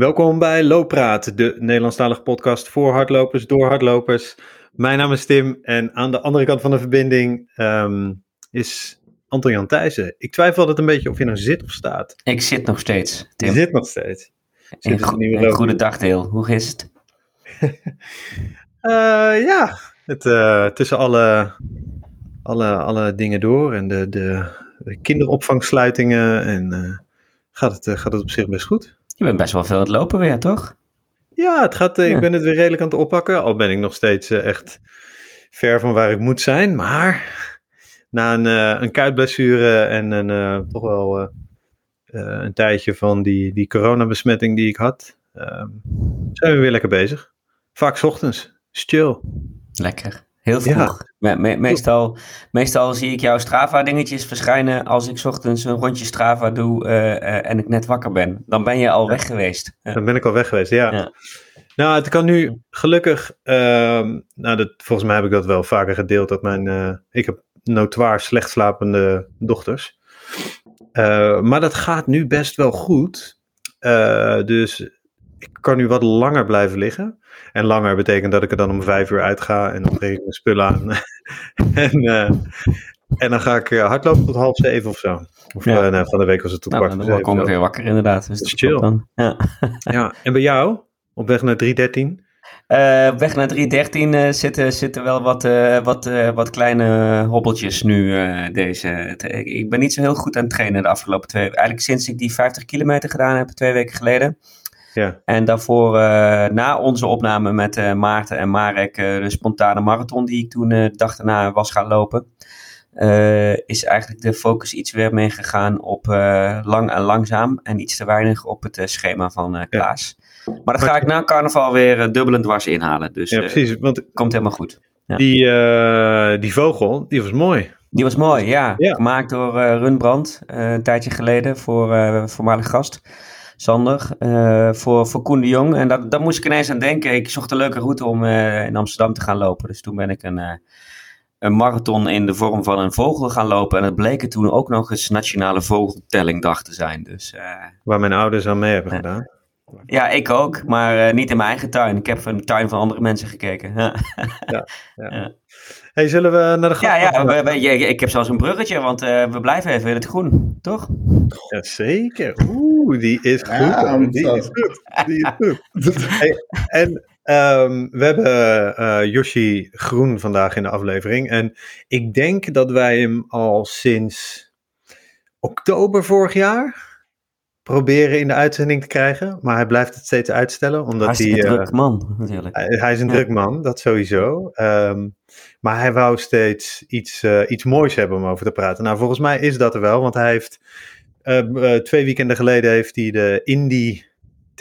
Welkom bij Looppraat, de Nederlandstalige podcast voor hardlopers, door hardlopers. Mijn naam is Tim en aan de andere kant van de verbinding ehm, is Anton Jan Thijssen. Ik twijfel altijd een beetje of je nou zit of staat. Ik zit nog steeds, Tim. Je zit nog steeds. Een, go een goede dagdeel. Hoe is het? uh, ja, het, uh, tussen alle, alle, alle dingen door en de, de, de kinderopvangsluitingen en uh, gaat, het, gaat het op zich best goed. Je bent best wel veel aan het lopen weer, toch? Ja, het gaat, ik ben het weer redelijk aan het oppakken. Al ben ik nog steeds echt ver van waar ik moet zijn. Maar na een, een kuitblessure en een, toch wel een tijdje van die, die coronabesmetting die ik had, ehm, zijn we weer lekker bezig. Vaak s ochtends. Chill. Lekker. Heel vroeg. Me me meestal, meestal zie ik jouw Strava-dingetjes verschijnen als ik ochtends een rondje Strava doe uh, uh, en ik net wakker ben. Dan ben je al weg geweest. Dan ben ik al weg geweest, ja. ja. Nou, het kan nu gelukkig. Uh, nou, dat, volgens mij heb ik dat wel vaker gedeeld. Dat mijn. Uh, ik heb notoir slecht slapende dochters. maar dat gaat nu best wel goed. dus ik kan nu wat langer blijven liggen. En langer betekent dat ik er dan om vijf uur uit ga en dan trek ik mijn spullen aan. en, uh, en dan ga ik hardlopen tot half zeven of zo. Of ja. uh, nou, van de week was het tot nou, kwart Dan kom ik weer wakker inderdaad. Dus dat is chill. Dan. Ja. ja, en bij jou? Op weg naar 313? Uh, op weg naar 313 uh, zitten, zitten wel wat, wat, wat kleine hobbeltjes nu. deze. Ik ben niet zo heel goed aan het trainen de afgelopen twee weken. Eigenlijk sinds ik die 50 kilometer gedaan heb, twee weken geleden. Ja. En daarvoor, uh, na onze opname met uh, Maarten en Marek, uh, de spontane marathon die ik toen de dag daarna was gaan lopen, is eigenlijk de focus iets weer mee gegaan op lang en langzaam en iets te weinig op het schema van Klaas. Ja. Maar dat ga ik na carnaval weer dubbel en dwars inhalen. Dus ja, precies. Want komt helemaal goed. Ja. Die, die vogel, die was mooi. Die was mooi, ja. ja. Gemaakt door Runbrand een tijdje geleden voor voormalig gast. Sander, uh, voor, voor Koen de Jong. En dat, daar moest ik ineens aan denken. Ik zocht een leuke route om uh, in Amsterdam te gaan lopen. Dus toen ben ik een, uh, een marathon in de vorm van een vogel gaan lopen. En het bleek er toen ook nog eens Nationale Vogeltellingdag te zijn. Dus, Waar mijn ouders aan mee hebben gedaan. Ja, ik ook, maar niet in mijn eigen tuin. Ik heb van de tuin van andere mensen gekeken. ja, ja. ja. Hey, zullen we naar de Ja, ja we, we, ik heb zelfs een bruggetje, want uh, we blijven even in het groen, toch? Jazeker. Oeh, die is goed. Ja, die is goed. Die is goed. hey, en um, we hebben uh, Yoshi Groen vandaag in de aflevering. En ik denk dat wij hem al sinds oktober vorig jaar proberen in de uitzending te krijgen, maar hij blijft het steeds uitstellen. Omdat hij is een uh, druk man, natuurlijk. Hij, hij is een ja. druk man, dat sowieso. Um, maar hij wou steeds iets, uh, iets moois hebben om over te praten. Nou, volgens mij is dat er wel, want hij heeft uh, twee weekenden geleden heeft hij de Indie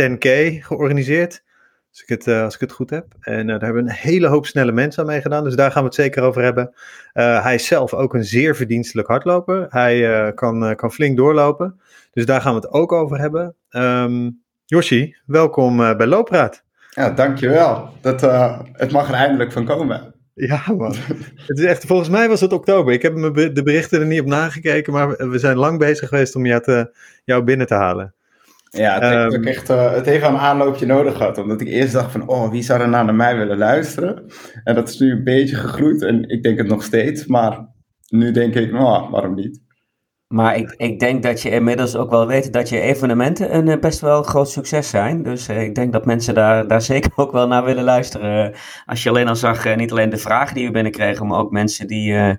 10K georganiseerd. Als ik het, als ik het goed heb. En daar hebben een hele hoop snelle mensen aan meegedaan. Dus daar gaan we het zeker over hebben. hij is zelf ook een zeer verdienstelijk hardloper. Hij kan, kan flink doorlopen. Dus daar gaan we het ook over hebben. Um, Yoshi, welkom uh, bij Loopraad. Ja, dankjewel. Dat, uh, het mag er eindelijk van komen. Ja, man. het is echt, volgens mij was het oktober. Ik heb me de berichten er niet op nagekeken, maar we zijn lang bezig geweest om jou, te, jou binnen te halen. Ja, het heeft, um, echt, uh, het heeft een aanloopje nodig gehad. Omdat ik eerst dacht van, oh, wie zou er nou naar mij willen luisteren? En dat is nu een beetje gegroeid en ik denk het nog steeds. Maar nu denk ik, oh, waarom niet? Maar ik, ik denk dat je inmiddels ook wel weet dat je evenementen een uh, best wel groot succes zijn. Dus uh, ik denk dat mensen daar, daar zeker ook wel naar willen luisteren. Als je alleen al zag, uh, niet alleen de vragen die we binnenkregen, maar ook mensen die,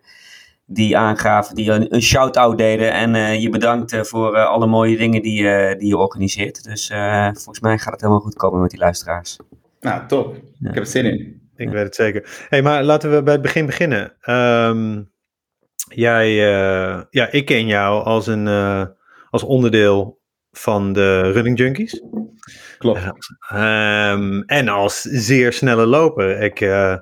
die aangaven, die een, een shout-out deden. En je bedankt voor alle mooie dingen die, die je organiseert. Dus volgens mij gaat het helemaal goed komen met die luisteraars. Nou, top. Ja. Ik heb er zin in. Ik ja. weet het zeker. hey, maar laten we bij het begin beginnen. Um, Jij, uh, ja, ik ken jou als, een, uh, als onderdeel van de Running Junkies. Klopt. Um, en als zeer snelle loper. Ik, uh,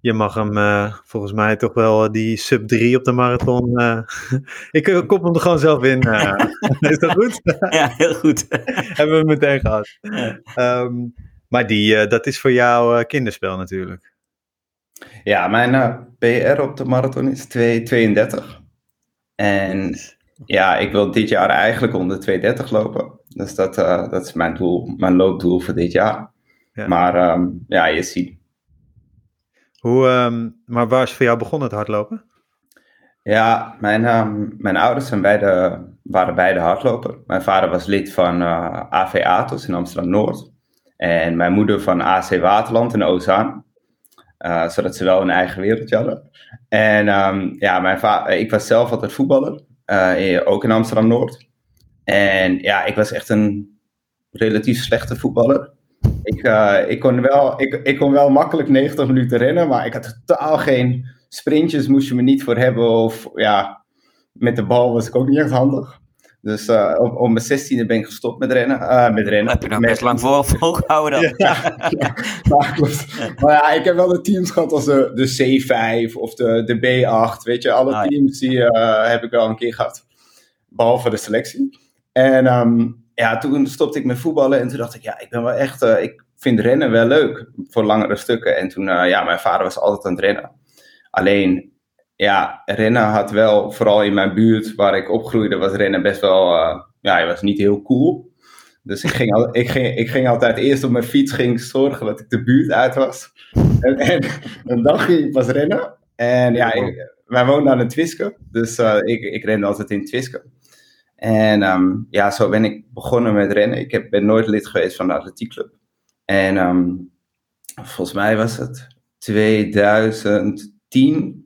je mag hem volgens mij toch wel die sub 3 op de marathon. ik kop hem er gewoon zelf in. is dat goed? ja, heel goed. Hebben we meteen gehad. Um, maar die, dat is voor jou kinderspel natuurlijk. Ja, mijn uh, PR op de marathon is 2,32. En Ja, ik wil dit jaar eigenlijk onder 230 lopen. Dus dat, uh, dat is mijn doel, mijn loopdoel voor dit jaar. Ja. Maar um, ja, je ziet. Hoe, um, maar waar is voor jou begonnen het hardlopen? Ja, mijn, um, mijn ouders zijn beide, waren beide hardloper. Mijn vader was lid van uh, AV Atos in Amsterdam-Noord. En mijn moeder van AC Waterland in Ozaan. Uh, zodat ze wel een eigen wereldje hadden. En ja, mijn vader, ik was zelf altijd voetballer. Uh, ook in Amsterdam-Noord. En ja, ik was echt een relatief slechte voetballer. Ik, ik, kon wel, ik, ik kon wel makkelijk 90 minuten rennen, maar ik had totaal geen sprintjes, moest je me niet voor hebben. Of ja, met de bal was ik ook niet echt handig. Dus uh, op, op mijn 16e ben ik gestopt met rennen. Uh, met rennen. Heb je nog met... best lang voor, volgehouden dan? ja, ja, maar, maar ja, ik heb wel de teams gehad als de, de C5 of de, de B8. Weet je, alle ah, teams die uh, heb ik wel een keer gehad. Behalve de selectie. En um, ja, toen stopte ik met voetballen en toen dacht ik, ja, ik ben wel echt, ik vind rennen wel leuk voor langere stukken. En toen, ja, mijn vader was altijd aan het rennen. Alleen, ja, rennen had wel, vooral in mijn buurt waar ik opgroeide, was rennen best wel, uh, ja, was niet heel cool. Dus ik ging, al, ik, ging, ik ging altijd eerst op mijn fiets ging zorgen dat ik de buurt uit was. En, en, en dan ging ik pas rennen. En ja, wij woonden aan een Twiske, dus ik, ik rende altijd in Twiske. En um, ja, zo ben ik begonnen met rennen. Ik heb, ben nooit lid geweest van de atletiekclub. En um, volgens mij was het 2010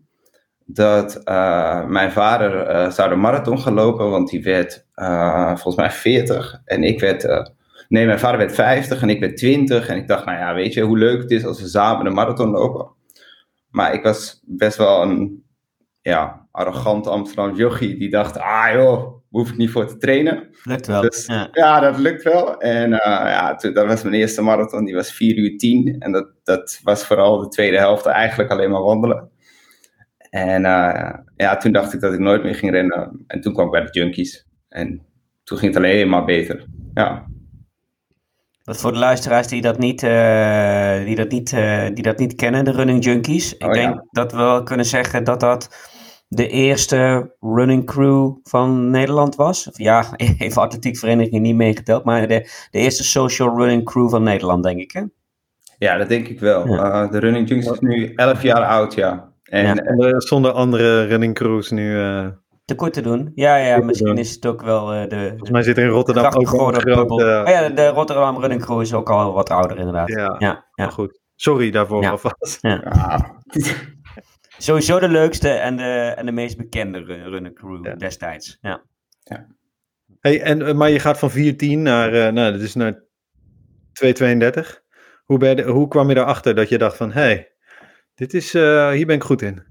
dat uh, mijn vader uh, zou de marathon gaan lopen, want die werd uh, volgens mij 40 en ik werd, nee, mijn vader werd 50 en ik werd 20 en ik dacht, nou ja, weet je hoe leuk het is als we samen de marathon lopen. Maar ik was best wel een ja, arrogant Amsterdam jochie die dacht, ah joh, hoef ik niet voor te trainen. Lukt wel. Dus, ja. dat lukt wel. En uh, ja, toen, dat was mijn eerste marathon, die was 4 uur 10. En dat, dat was vooral de tweede helft eigenlijk alleen maar wandelen. En uh, ja, toen dacht ik dat ik nooit meer ging rennen. En toen kwam ik bij de Junkies. En toen ging het alleen maar beter. Ja. Wat voor de luisteraars die dat niet, uh, die dat niet, die dat niet kennen, de Running Junkies. Ik oh, denk ja. dat we wel kunnen zeggen dat dat de eerste running crew van Nederland was. Ja, even atletiekvereniging niet meegeteld, maar de, de eerste social running crew van Nederland, denk ik. Hè? Ja, dat denk ik wel. Ja. Uh, de Running Junkies is nu 11 jaar oud, ja. En, ja. en zonder andere running crews nu. Uh, te kort te doen. Ja, ja misschien is het ook wel uh, de. Volgens mij zit er in Rotterdam ook een grote. Oh, ja, de Rotterdam Running Crew is ook al wat ouder, inderdaad. Ja, ja, ja. goed. Sorry daarvoor ja. alvast. Ja. Sowieso de leukste en de, en de meest bekende runner crew destijds. Ja. ja. Hey, en, eh, maar je gaat van 4-10 naar, uh, nou, dat is naar 2-32. Hoe, ben je, hoe kwam je erachter dat je dacht van, hé, hey, dit is, uh, hier ben ik goed in?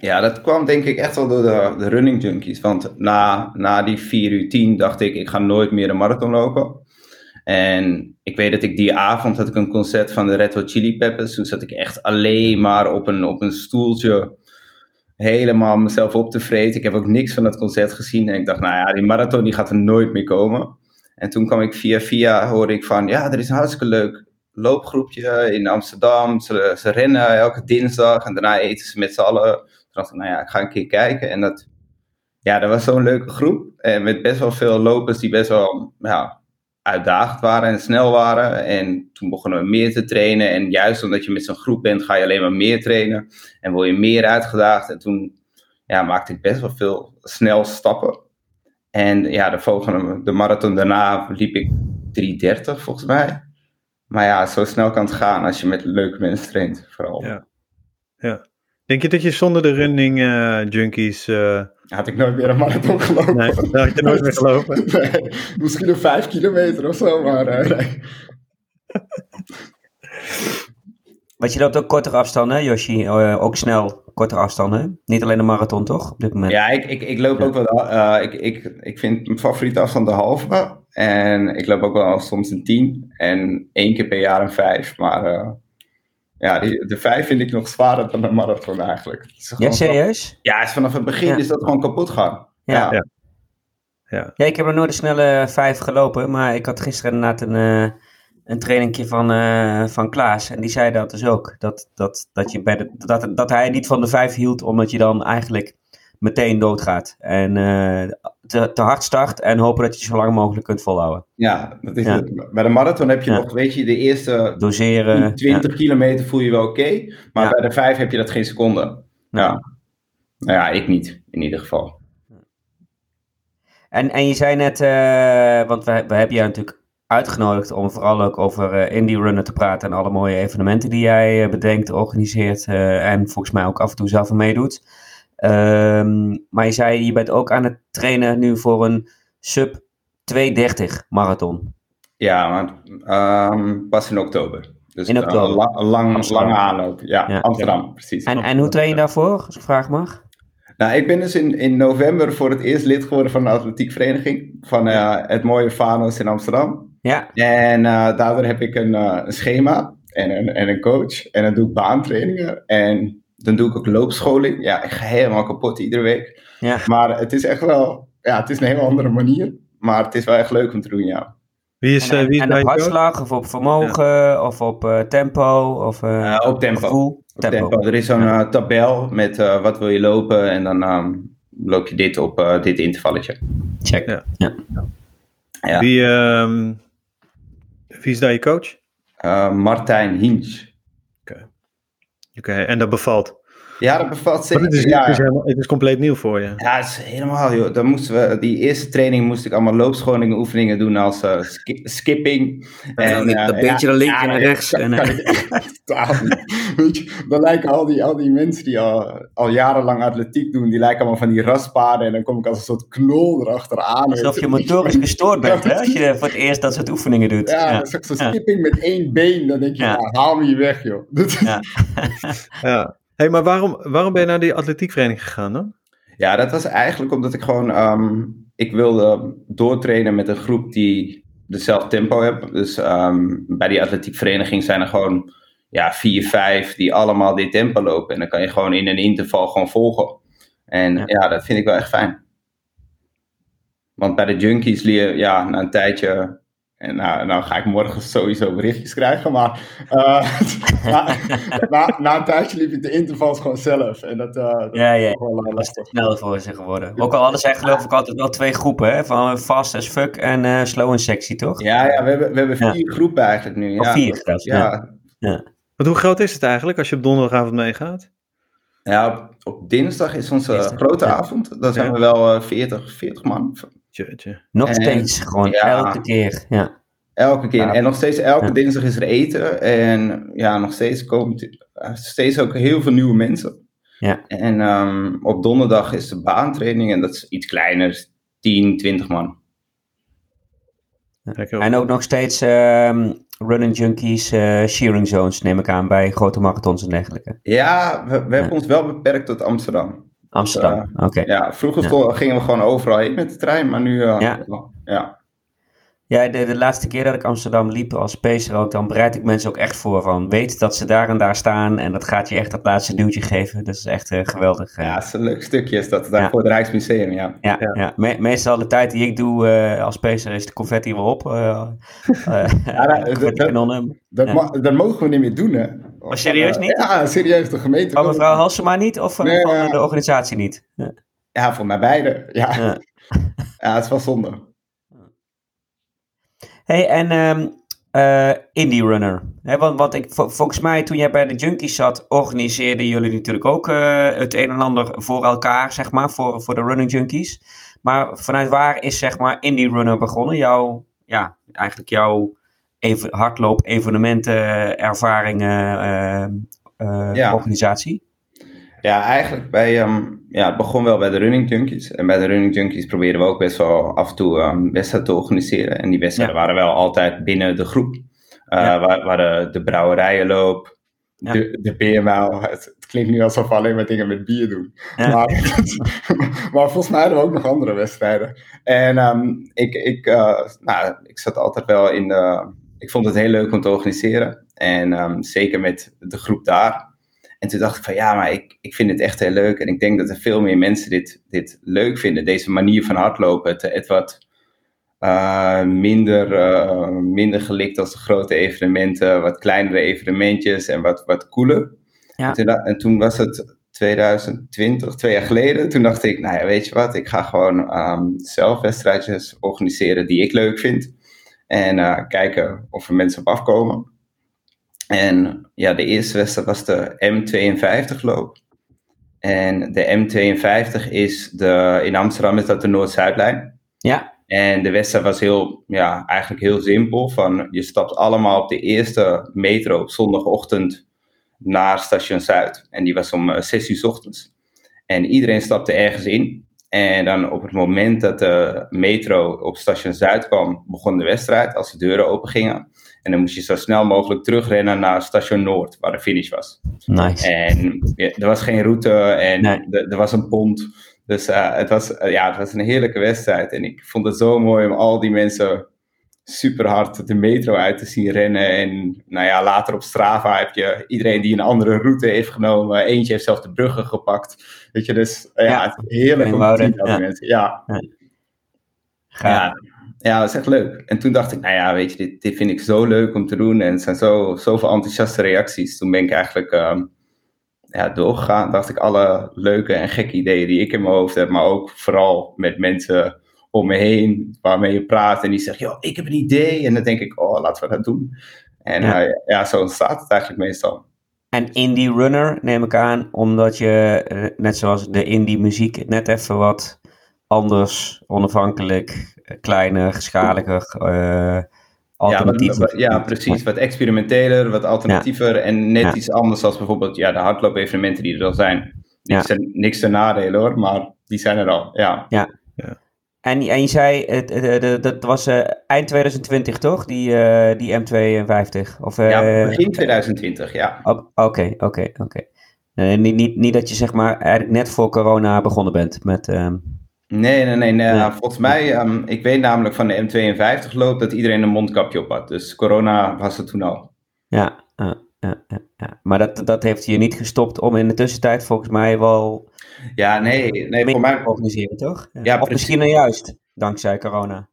Ja, dat kwam denk ik echt wel door de, de running junkies. Want na, na die 4 uur 10 dacht ik, ik ga nooit meer een marathon lopen. En ik weet dat ik die avond had ik een concert van de Red Hot Chili Peppers. Toen zat ik echt alleen maar op een, op een stoeltje helemaal mezelf op te vreten. Ik heb ook niks van dat concert gezien. En ik dacht, nou ja, die marathon die gaat er nooit meer komen. En toen kwam ik via via, hoorde ik van, ja, er is hartstikke leuk loopgroepje in Amsterdam. Ze, rennen elke dinsdag en daarna eten ze met z'n allen. Toen dacht ik, nou ja, ik ga een keer kijken. En dat, ja, dat was zo'n leuke groep. En met best wel veel lopers die best wel, ja, uitdagend waren en snel waren. En toen begonnen we meer te trainen. En juist omdat je met zo'n groep bent, ga je alleen maar meer trainen. En word je meer uitgedaagd. En toen ja, maakte ik best wel veel snel stappen. En ja, de volgende, de marathon daarna liep ik 3.30 volgens mij. Maar ja, zo snel kan het gaan als je met leuke mensen traint, vooral. Ja, ja. Denk je dat je zonder de running uh, junkies... Uh... Had ik nooit meer een marathon gelopen. Nee, dat had je nooit meer gelopen. nee, misschien een vijf kilometer of zo, maar uh, nee. Want je loopt ook kortere afstanden, Yoshi? Ook snel kortere afstanden. Niet alleen de marathon, toch? Op dit moment. Ja, ik, ik, ik loop ook wel. Uh, ik, ik, ik vind mijn favoriete afstand de halve. En ik loop ook wel soms een tien. En één keer per jaar een vijf. Maar ja, die, de vijf vind ik nog zwaarder dan de marathon eigenlijk. Ja, serieus? Ja, is vanaf het begin is dat gewoon kapot gaan. Ja. Ja. ja. ja. ik heb er nooit een snelle vijf gelopen, maar ik had gisteren inderdaad een, uh, een trainingje van, uh, van Klaas. En die zei dat dus ook. Dat, dat, dat, je bij de, dat, dat hij niet van de vijf hield, omdat je dan eigenlijk meteen doodgaat. En te, te, hard start en hopen dat je zo lang mogelijk kunt volhouden. Ja, dat is het. Bij de marathon heb je nog, weet je, de eerste Doseren, 20 kilometer voel je wel oké. maar bij de 5 heb je dat geen seconde. Ja. Nou ja, ik niet, in ieder geval. En, en je zei net, uh, want we, we hebben jou natuurlijk uitgenodigd om vooral ook over uh, Indie Runner te praten en alle mooie evenementen die jij uh, bedenkt, organiseert en volgens mij ook af en toe zelf meedoet. Um, maar je zei, je bent ook aan het trainen nu voor een sub 230 marathon. Ja, maar um, pas in oktober. Dus in oktober. Een lang, lange aanloop. Ja, ja, Amsterdam, precies. En, en hoe train je daarvoor, als ik vraag mag? Nou, ik ben dus in, in november voor het eerst lid geworden van de atletiekvereniging van uh, het mooie Vanos in Amsterdam. Ja. En uh, daardoor heb ik een, uh, een schema en een, en een coach. En dan doe ik baantrainingen en dan doe ik ook loopscholing. Ja, ik ga helemaal kapot iedere week. Ja. Maar het is echt wel, ja, het is een hele andere manier. Maar het is wel echt leuk om te doen, ja. Wie is, en, wie en op hartslag of op vermogen ja. of op tempo? Of, op tempo. Gevoel? tempo. Er is zo'n uh, tabel met uh, wat wil je lopen en dan um, loop je dit op uh, dit intervalletje. Check. Ja. ja. ja. Wie, um, wie is daar je coach? Martijn Hinch. Oké. Okay. Okay. en dat bevalt? Ja, dat bevat zeker. Het is, ja. het, is helemaal, het is compleet nieuw voor je. Ja, het is helemaal, joh. Dan moesten we, die eerste training moest ik allemaal loopschoningen oefeningen doen als uh, ski skipping. En, uh, dat beetje ja, naar links en naar rechts. en, uh, Weet je, dan lijken al die, al die mensen die al, al jarenlang atletiek doen, die lijken allemaal van die raspaarden. En dan kom ik als een soort knol erachteraan. Alsof je motorisch gestoord bent, hè? Als je voor het eerst dat soort oefeningen doet. Ja, ja. zo'n skipping met één been. Dan denk je, ja. haal me hier weg, joh. Ja. ja hey, maar waarom, waarom ben je naar die atletiekvereniging gegaan dan? Ja, dat was eigenlijk omdat ik gewoon, um, ik wilde doortrainen met een groep die dezelfde tempo heeft. Dus um, bij die atletiekvereniging zijn er gewoon ja, vier, vijf die allemaal dit tempo lopen. En dan kan je gewoon in een interval gewoon volgen. En ja, ja dat vind ik wel echt fijn. Want bij de junkies leer je ja, na een tijdje en nou, nou ga ik morgen sowieso berichtjes krijgen, maar uh, na, na, na, een tijdje liep ik de intervals gewoon zelf. En dat, uh, dat ja, ja, wel uh, lastig. sneller voor ze geworden. Ook al hadden zij geloof ik altijd wel twee groepen, hè? van fast as fuck en slow en sexy, toch? Ja, ja we, hebben, we hebben vier ja. groepen eigenlijk nu. Ja. Of vier zelfs, ja. ja. Maar hoe groot is het eigenlijk als je op donderdagavond meegaat? Ja, op, op dinsdag is onze dinsdag, grote avond. Dan zijn we wel 40, 40 man. Jeetje. Nog en, steeds, gewoon ja, elke keer. Ja. Elke keer. Ja. En nog steeds, elke ja. dinsdag is er eten. En ja, nog steeds komt steeds ook heel veel nieuwe mensen. Ja. En um, op donderdag is de baantraining en dat is iets kleiner, 10, 20 man. En ook nog steeds um, running junkies, uh, shearing zones neem ik aan bij grote marathons en dergelijke. Ja, we, we hebben ons wel beperkt tot Amsterdam. Amsterdam, uh, oké. Okay. Ja, vroeger ja. gingen we gewoon overal heen met de trein, maar nu... Uh, ja. ja. Ja, de, de laatste keer dat ik Amsterdam liep als pacer ook, dan bereid ik mensen ook echt voor van weet dat ze daar en daar staan en dat gaat je echt dat laatste duwtje geven. Dat is echt uh, geweldig. Ja, het is een leuk stukje is dat daar ja. voor het Rijksmuseum, ja. Ja, ja. ja. Me meestal de tijd die ik doe uh, als pacer is de confetti weer op. Uh, ja, dat, dat, mogen we niet meer doen, hè. Maar serieus niet? Ja, serieus, de gemeente. Van mevrouw Halsema niet of van, nee, van de organisatie niet? Ja, voor mij beide, ja. Ja, het is wel zonde. Hey, en um, uh, Indie Runner. want, want ik, volgens mij, toen jij bij de Junkies zat, organiseerden jullie natuurlijk ook uh, het een en ander voor elkaar, zeg maar, voor, voor de Running Junkies. Maar vanuit waar is, zeg maar, Indie Runner begonnen? Jouw, ja, eigenlijk jouw even, hardloop, evenementen, ervaringen, uh, ja. organisatie? Ja, eigenlijk bij, um, ja, het begon wel bij de Running Junkies. En bij de Running Junkies proberen we ook best wel af en toe um, wedstrijden te organiseren. En die wedstrijden ja. waren wel altijd binnen de groep. Uh, ja. waar, waar de, de brouwerijenloop, ja. de, de beermijl. Het, het, klinkt nu alsof we alleen maar dingen met bier doen. Maar, maar, volgens mij hadden we ook nog andere wedstrijden. En um, ik, ik, uh, nou, ik zat altijd wel in de... Ik vond het heel leuk om te organiseren. En zeker met de groep daar. En toen dacht ik van ja, maar ik, ik vind het echt heel leuk. En ik denk dat er veel meer mensen dit, dit leuk vinden. Deze manier van hardlopen. Het, het wat uh, minder, uh, minder gelikt als de grote evenementen. Wat kleinere evenementjes en wat, wat cooler. Ja. En, toen, en toen was het 2020, twee jaar geleden. Toen dacht ik, nou ja, weet je wat, ik ga gewoon um, zelf wedstrijdjes organiseren die ik leuk vind. En uh, kijken of er mensen op afkomen. En ja, de eerste wedstrijd was de M52 loop. En de M52 is de, in Amsterdam is dat de Noord-Zuidlijn. Ja. En de wedstrijd was heel, ja, eigenlijk heel simpel. Van, je stapt allemaal op de eerste metro op zondagochtend naar station Zuid. En die was om 6 eh, uur s ochtends. En iedereen stapte ergens in. En dan op het moment dat de metro op station Zuid kwam, begon de wedstrijd als de deuren open gingen. En dan moest je zo snel mogelijk terugrennen naar station Noord, waar de finish was. Nice. En ja, er was geen route en er was een pont. Dus uh, het, was, uh, ja, het was een heerlijke wedstrijd. En ik vond het zo mooi om al die mensen super hard de metro uit te zien rennen. En nou ja, later op Strava heb je iedereen die een andere route heeft genomen. Eentje heeft zelf de bruggen gepakt. Weet je, dus ja, ja het is heerlijk om te zien ja. mensen. Ja. Ja. ja, dat is echt leuk. En toen dacht ik, nou ja, weet je, dit, dit vind ik zo leuk om te doen. En het zijn zo, zoveel enthousiaste reacties. Toen ben ik eigenlijk um, ja, doorgegaan. Dacht ik alle leuke en gekke ideeën die ik in mijn hoofd heb. Maar ook vooral met mensen om me heen waarmee je praat en die zegt, joh, ik heb een idee. En dan denk ik, oh, laten we dat doen. En ja, uh, ja zo ontstaat het eigenlijk meestal. En indie runner neem ik aan, omdat je, uh, net zoals de indie muziek, net even wat anders, onafhankelijk, kleiner, schaliger, uh, alternatiever. Ja, ja, precies. Wat experimenteler, wat alternatiever ja. en net ja. iets anders als bijvoorbeeld ja, de hardloop-evenementen die er al zijn. Niks, niks ten nadele hoor, maar die zijn er al. Ja. ja. En, en je zei, het, het, het, het was uh, eind 2020 toch, die, uh, die M52? Of, uh, ja, begin 2020, ja. Oké, oké, oké. Niet, niet, niet dat je zeg maar eigenlijk net voor corona begonnen bent met... Um... Nee, nee, nee. nee. Ja. Volgens mij, um, ik weet namelijk van de M52 loop dat iedereen een mondkapje op had. Dus corona was het toen al. Ja, ja, ja, ja. maar dat, dat heeft je niet gestopt om in de tussentijd volgens mij wel ja, nee, nee voor mij... organiseren, toch? Ja, of misschien juist, dankzij corona.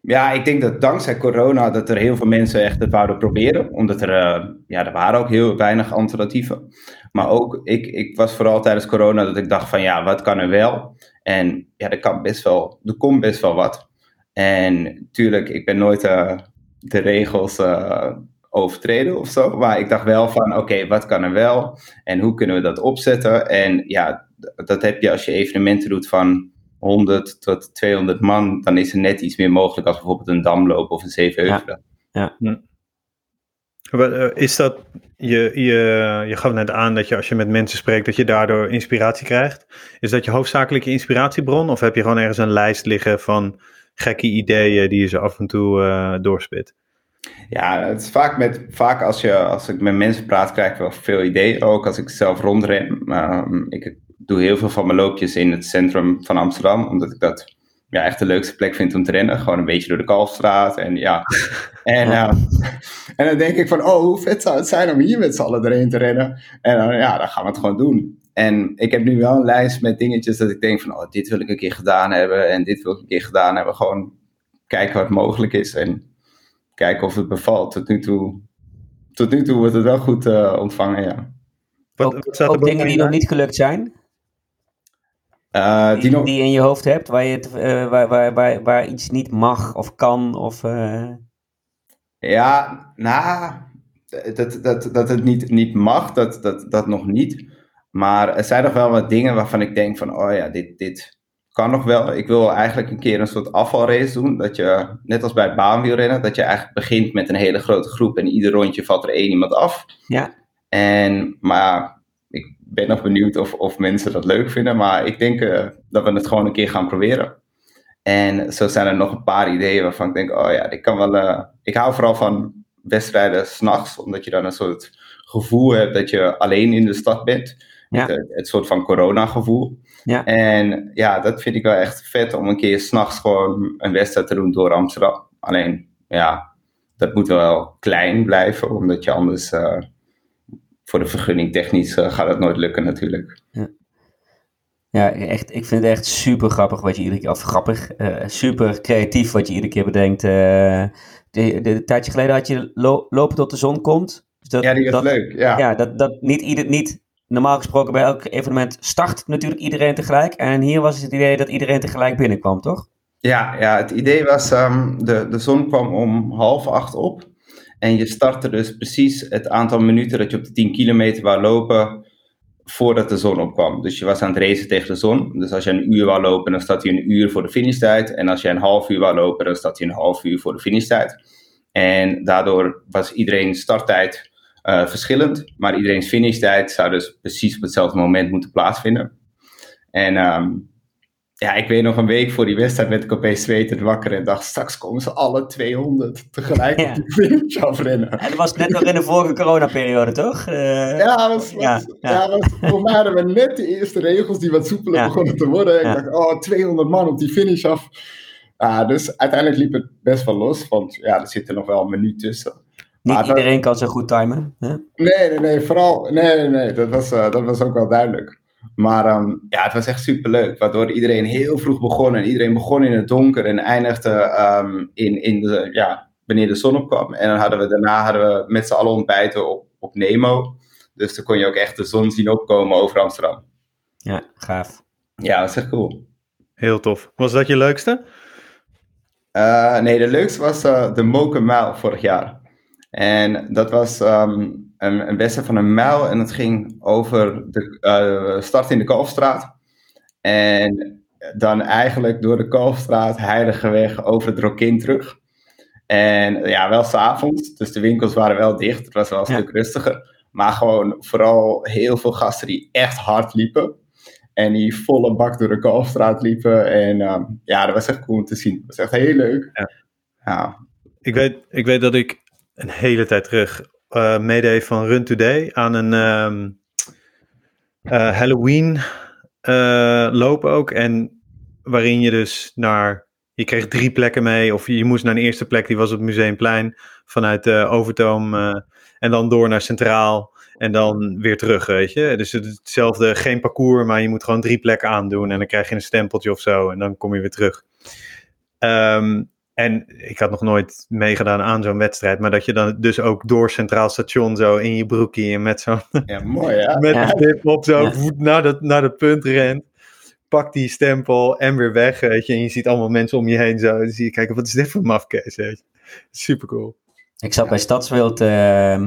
Ja, ik denk dat dankzij corona dat er heel veel mensen echt het wouden proberen. Omdat er, uh, ja, er waren ook heel weinig alternatieven. Maar ook, ik, ik was vooral tijdens corona dat ik dacht van, ja, wat kan er wel? En ja, er kan best wel, er komt best wel wat. En tuurlijk, ik ben nooit uh, de regels uh, overtreden of zo. Maar ik dacht wel van, oké, okay, wat kan er wel? En hoe kunnen we dat opzetten? En ja, dat heb je als je evenementen doet van 100 tot 200 man, dan is er net iets meer mogelijk als bijvoorbeeld een damloop of een zevenheuvelen. Ja. ja. Eh, is dat, je, je, je gaf net aan dat je als je met mensen spreekt, dat je daardoor inspiratie krijgt. Is dat je hoofdzakelijke inspiratiebron of heb je gewoon ergens een lijst liggen van gekke ideeën die je ze af en toe uh, doorspit? Ja, het is vaak, met, vaak als, je, als ik met mensen praat, krijg ik wel veel ideeën. Ook als ik zelf rondren. Uh, ik doe heel veel van mijn loopjes in het centrum van Amsterdam, omdat ik dat ja, echt de leukste plek vind om te rennen. Gewoon een beetje door de Kalfstraat en ja. En, uh, en dan denk ik van, oh, hoe vet zou het zijn om hier met z'n allen erheen te rennen. En dan, ja, dan gaan we het gewoon doen. En ik heb nu wel een lijst met dingetjes dat ik denk van, oh, dit wil ik een keer gedaan hebben en dit wil ik een keer gedaan hebben. Gewoon kijken wat mogelijk is en kijken of het bevalt. Tot nu toe, tot nu toe wordt het wel goed uh, ontvangen, ja. Wat, ook, wat ook dingen die nog niet gelukt zijn? Uh, die, die, nog... die, in je hoofd hebt, waar, je het, uh, waar, waar, waar, waar iets niet mag of kan? Of, uh... Ja, nou, dat, dat, dat het niet, niet mag, dat, dat, dat nog niet. Maar er zijn nog wel wat dingen waarvan ik denk van, oh ja, dit, dit kan nog wel. Ik wil eigenlijk een keer een soort afvalrace doen. Dat je, net als bij het baanwielrennen, dat je eigenlijk begint met een hele grote groep en ieder rondje valt er één iemand af. Ja. En, maar ik ben nog benieuwd of, of mensen dat leuk vinden. Maar ik denk uh, dat we het gewoon een keer gaan proberen. En zo zijn er nog een paar ideeën waarvan ik denk, oh ja, ik kan wel. Uh, ik hou vooral van wedstrijden s'nachts, omdat je dan een soort gevoel hebt dat je alleen in de stad bent. Ja. Het, het, soort van corona-gevoel. Ja. En ja, dat vind ik wel echt vet om een keer s'nachts gewoon een wedstrijd te doen door Amsterdam. Alleen, ja, dat moet wel klein blijven, omdat je anders. Uh, voor de vergunning technisch uh, gaat het nooit lukken natuurlijk. Ja. Ja, echt, ik vind het echt super grappig wat je iedere keer, of grappig, uh, super creatief wat je iedere keer bedenkt. Uh, de, de, tijdje geleden had je lo, Lopen tot de zon komt. Dus dat, ja, die is dat, leuk. Ja, ja dat, dat niet, ieder, niet normaal gesproken bij elk evenement start natuurlijk iedereen tegelijk. En hier was het idee dat iedereen tegelijk binnenkwam, toch? Ja, ja het idee was, um, de, de zon kwam om half acht op. En je startte dus precies het aantal minuten dat je op de 10 kilometer wou lopen voordat de zon opkwam. Dus je was aan het racen tegen de zon. Dus als je een uur wou lopen, dan staat hij een uur voor de finishtijd. En als je een half uur wou lopen, dan staat hij een half uur voor de finishtijd. En daardoor was iedereen starttijd uh, verschillend. Maar iedereen's finishtijd zou dus precies op hetzelfde moment moeten plaatsvinden. En um, ja, ik weet nog een week voor die wedstrijd werd ik opeens zwetend wakker en dacht, straks komen ze alle 200 tegelijk ja. op de finish afrennen. En dat was net nog in de vorige coronaperiode, toch? Uh, ja, was, was, ja, ja. was, voor mij hadden we net de eerste regels die wat soepeler begonnen te worden. Ik dacht, oh, 200 man op die finish af. Ja, dus uiteindelijk liep het best wel los, want ja, er zit er nog wel een minuut tussen. Niet iedereen kan zo goed timen. Hè? Nee, nee, nee, vooral, nee, nee, nee, dat was, uh, dat was ook wel duidelijk. Maar um, ja, het was echt superleuk. Waardoor iedereen heel vroeg begon. En iedereen begon in het donker en eindigde um, in, in de, ja, wanneer de zon opkwam. En dan hadden we daarna hadden we met z'n allen ontbijten op, op Nemo. Dus dan kon je ook echt de zon zien opkomen over Amsterdam. Ja, gaaf. Ja, dat is echt cool. Heel tof. Was dat je leukste? Uh, nee, de leukste was uh, de Moken Mile vorig jaar. En dat was um, een, een wedstrijd van een mijl en het ging over de uh, start in de Kalfstraat. En dan eigenlijk door de Kalfstraat, Heidegeweg, over het Rokin terug. En ja, wel s'avonds, dus de winkels waren wel dicht. Het was wel een stuk rustiger. Maar gewoon vooral heel veel gasten die echt hard liepen. En die volle bak door de Kalfstraat liepen. En um, ja, dat was echt cool om te zien. Dat was echt heel leuk. Ja. ja. Ik, weet, ik weet dat ik een hele tijd terug uh, van Run Today aan een um, uh, Halloween uh, loop ook. En waarin je dus naar. Je kreeg drie plekken mee. Of je moest naar een eerste plek, die was op het Museumplein. Vanuit Overtoom. en dan door naar Centraal. En dan weer terug, weet je. Dus hetzelfde, geen parcours, maar je moet gewoon drie plekken aandoen. En dan krijg je een stempeltje of zo. En dan kom je weer terug. Um, en ik had nog nooit meegedaan aan zo'n wedstrijd, maar dat je dan dus ook door Centraal Station zo in je broekje en met zo'n. Ja, mooi ja. met een tip op zo naar, de, naar de punt rent. Pak die stempel en weer weg, weet je. En je ziet allemaal mensen om je heen zo. Dan zie je, kijken, wat is dit voor mafkees, weet je. Super cool. Ik zat bij Stadswild uh,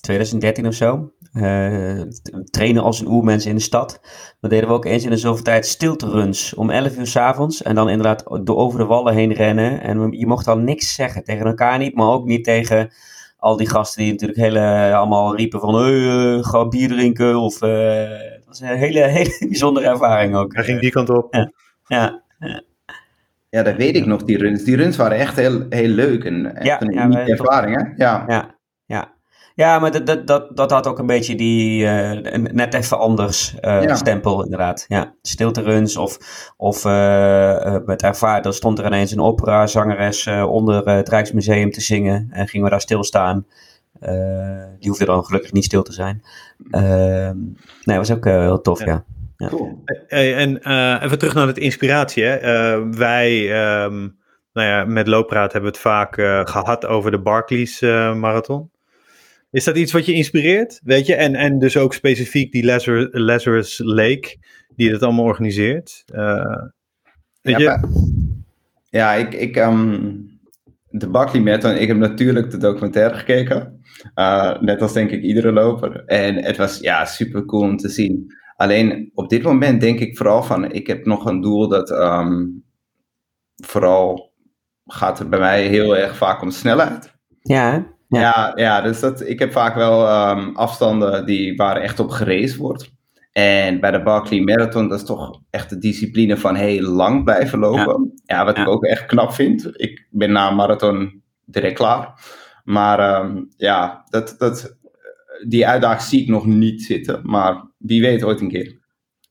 2013 of zo. Uh, trainen als een oermens in de stad. Dan deden we ook eens in de zoveel tijd stilteruns om 11 uur s avonds. En dan inderdaad door over de wallen heen rennen. En je mocht dan niks zeggen tegen elkaar niet, maar ook niet tegen al die gasten die natuurlijk hele, allemaal riepen van uh, ga bier drinken. Of, uh, dat was een hele, hele bijzondere ervaring ook. Hij ging die kant op. Ja, ja, ja. ja dat weet ik nog, die runs. Die runs waren echt heel, heel leuk en echt ja, een ja, ervaring, hè? Ja, ja. Ja. Maar dat, dat, dat, dat had ook een beetje die uh, net even anders uh, ja. stempel, inderdaad. Ja, stilteruns of, of uh, met ervaar, dan stond er ineens een operazangeres onder het Rijksmuseum te zingen en gingen we daar stilstaan. die hoefde dan gelukkig niet stil te zijn. Ehm, nee, was ook heel tof, ja. ja. Cool. Hey, en even terug naar het inspiratie. Hè. wij, um, nou ja, met Looppraat hebben we het vaak gehad over de Barclays Marathon. Is dat iets wat je inspireert? Weet je? En, en dus ook specifiek die Lazarus, Lazarus Lake, die dat allemaal organiseert. Uh, weet ja, je? Ja, ik, ik um, de Buckley Marathon, ik heb natuurlijk de documentaire gekeken. Uh, net als denk ik iedere loper. En het was ja, super cool om te zien. Alleen op dit moment denk ik vooral van, ik heb nog een doel dat um, vooral gaat het bij mij heel erg vaak om snelheid. Ja, ja, ja, dus dat, ik heb vaak wel um, afstanden die, waar echt op gereisd wordt. En bij de Barclay Marathon, dat is toch echt de discipline van heel lang blijven lopen. Ja, wat ik ook echt knap vind. Ik ben na een marathon direct klaar. Maar um, ja, dat, dat, die uitdaging zie ik nog niet zitten. Maar wie weet ooit een keer.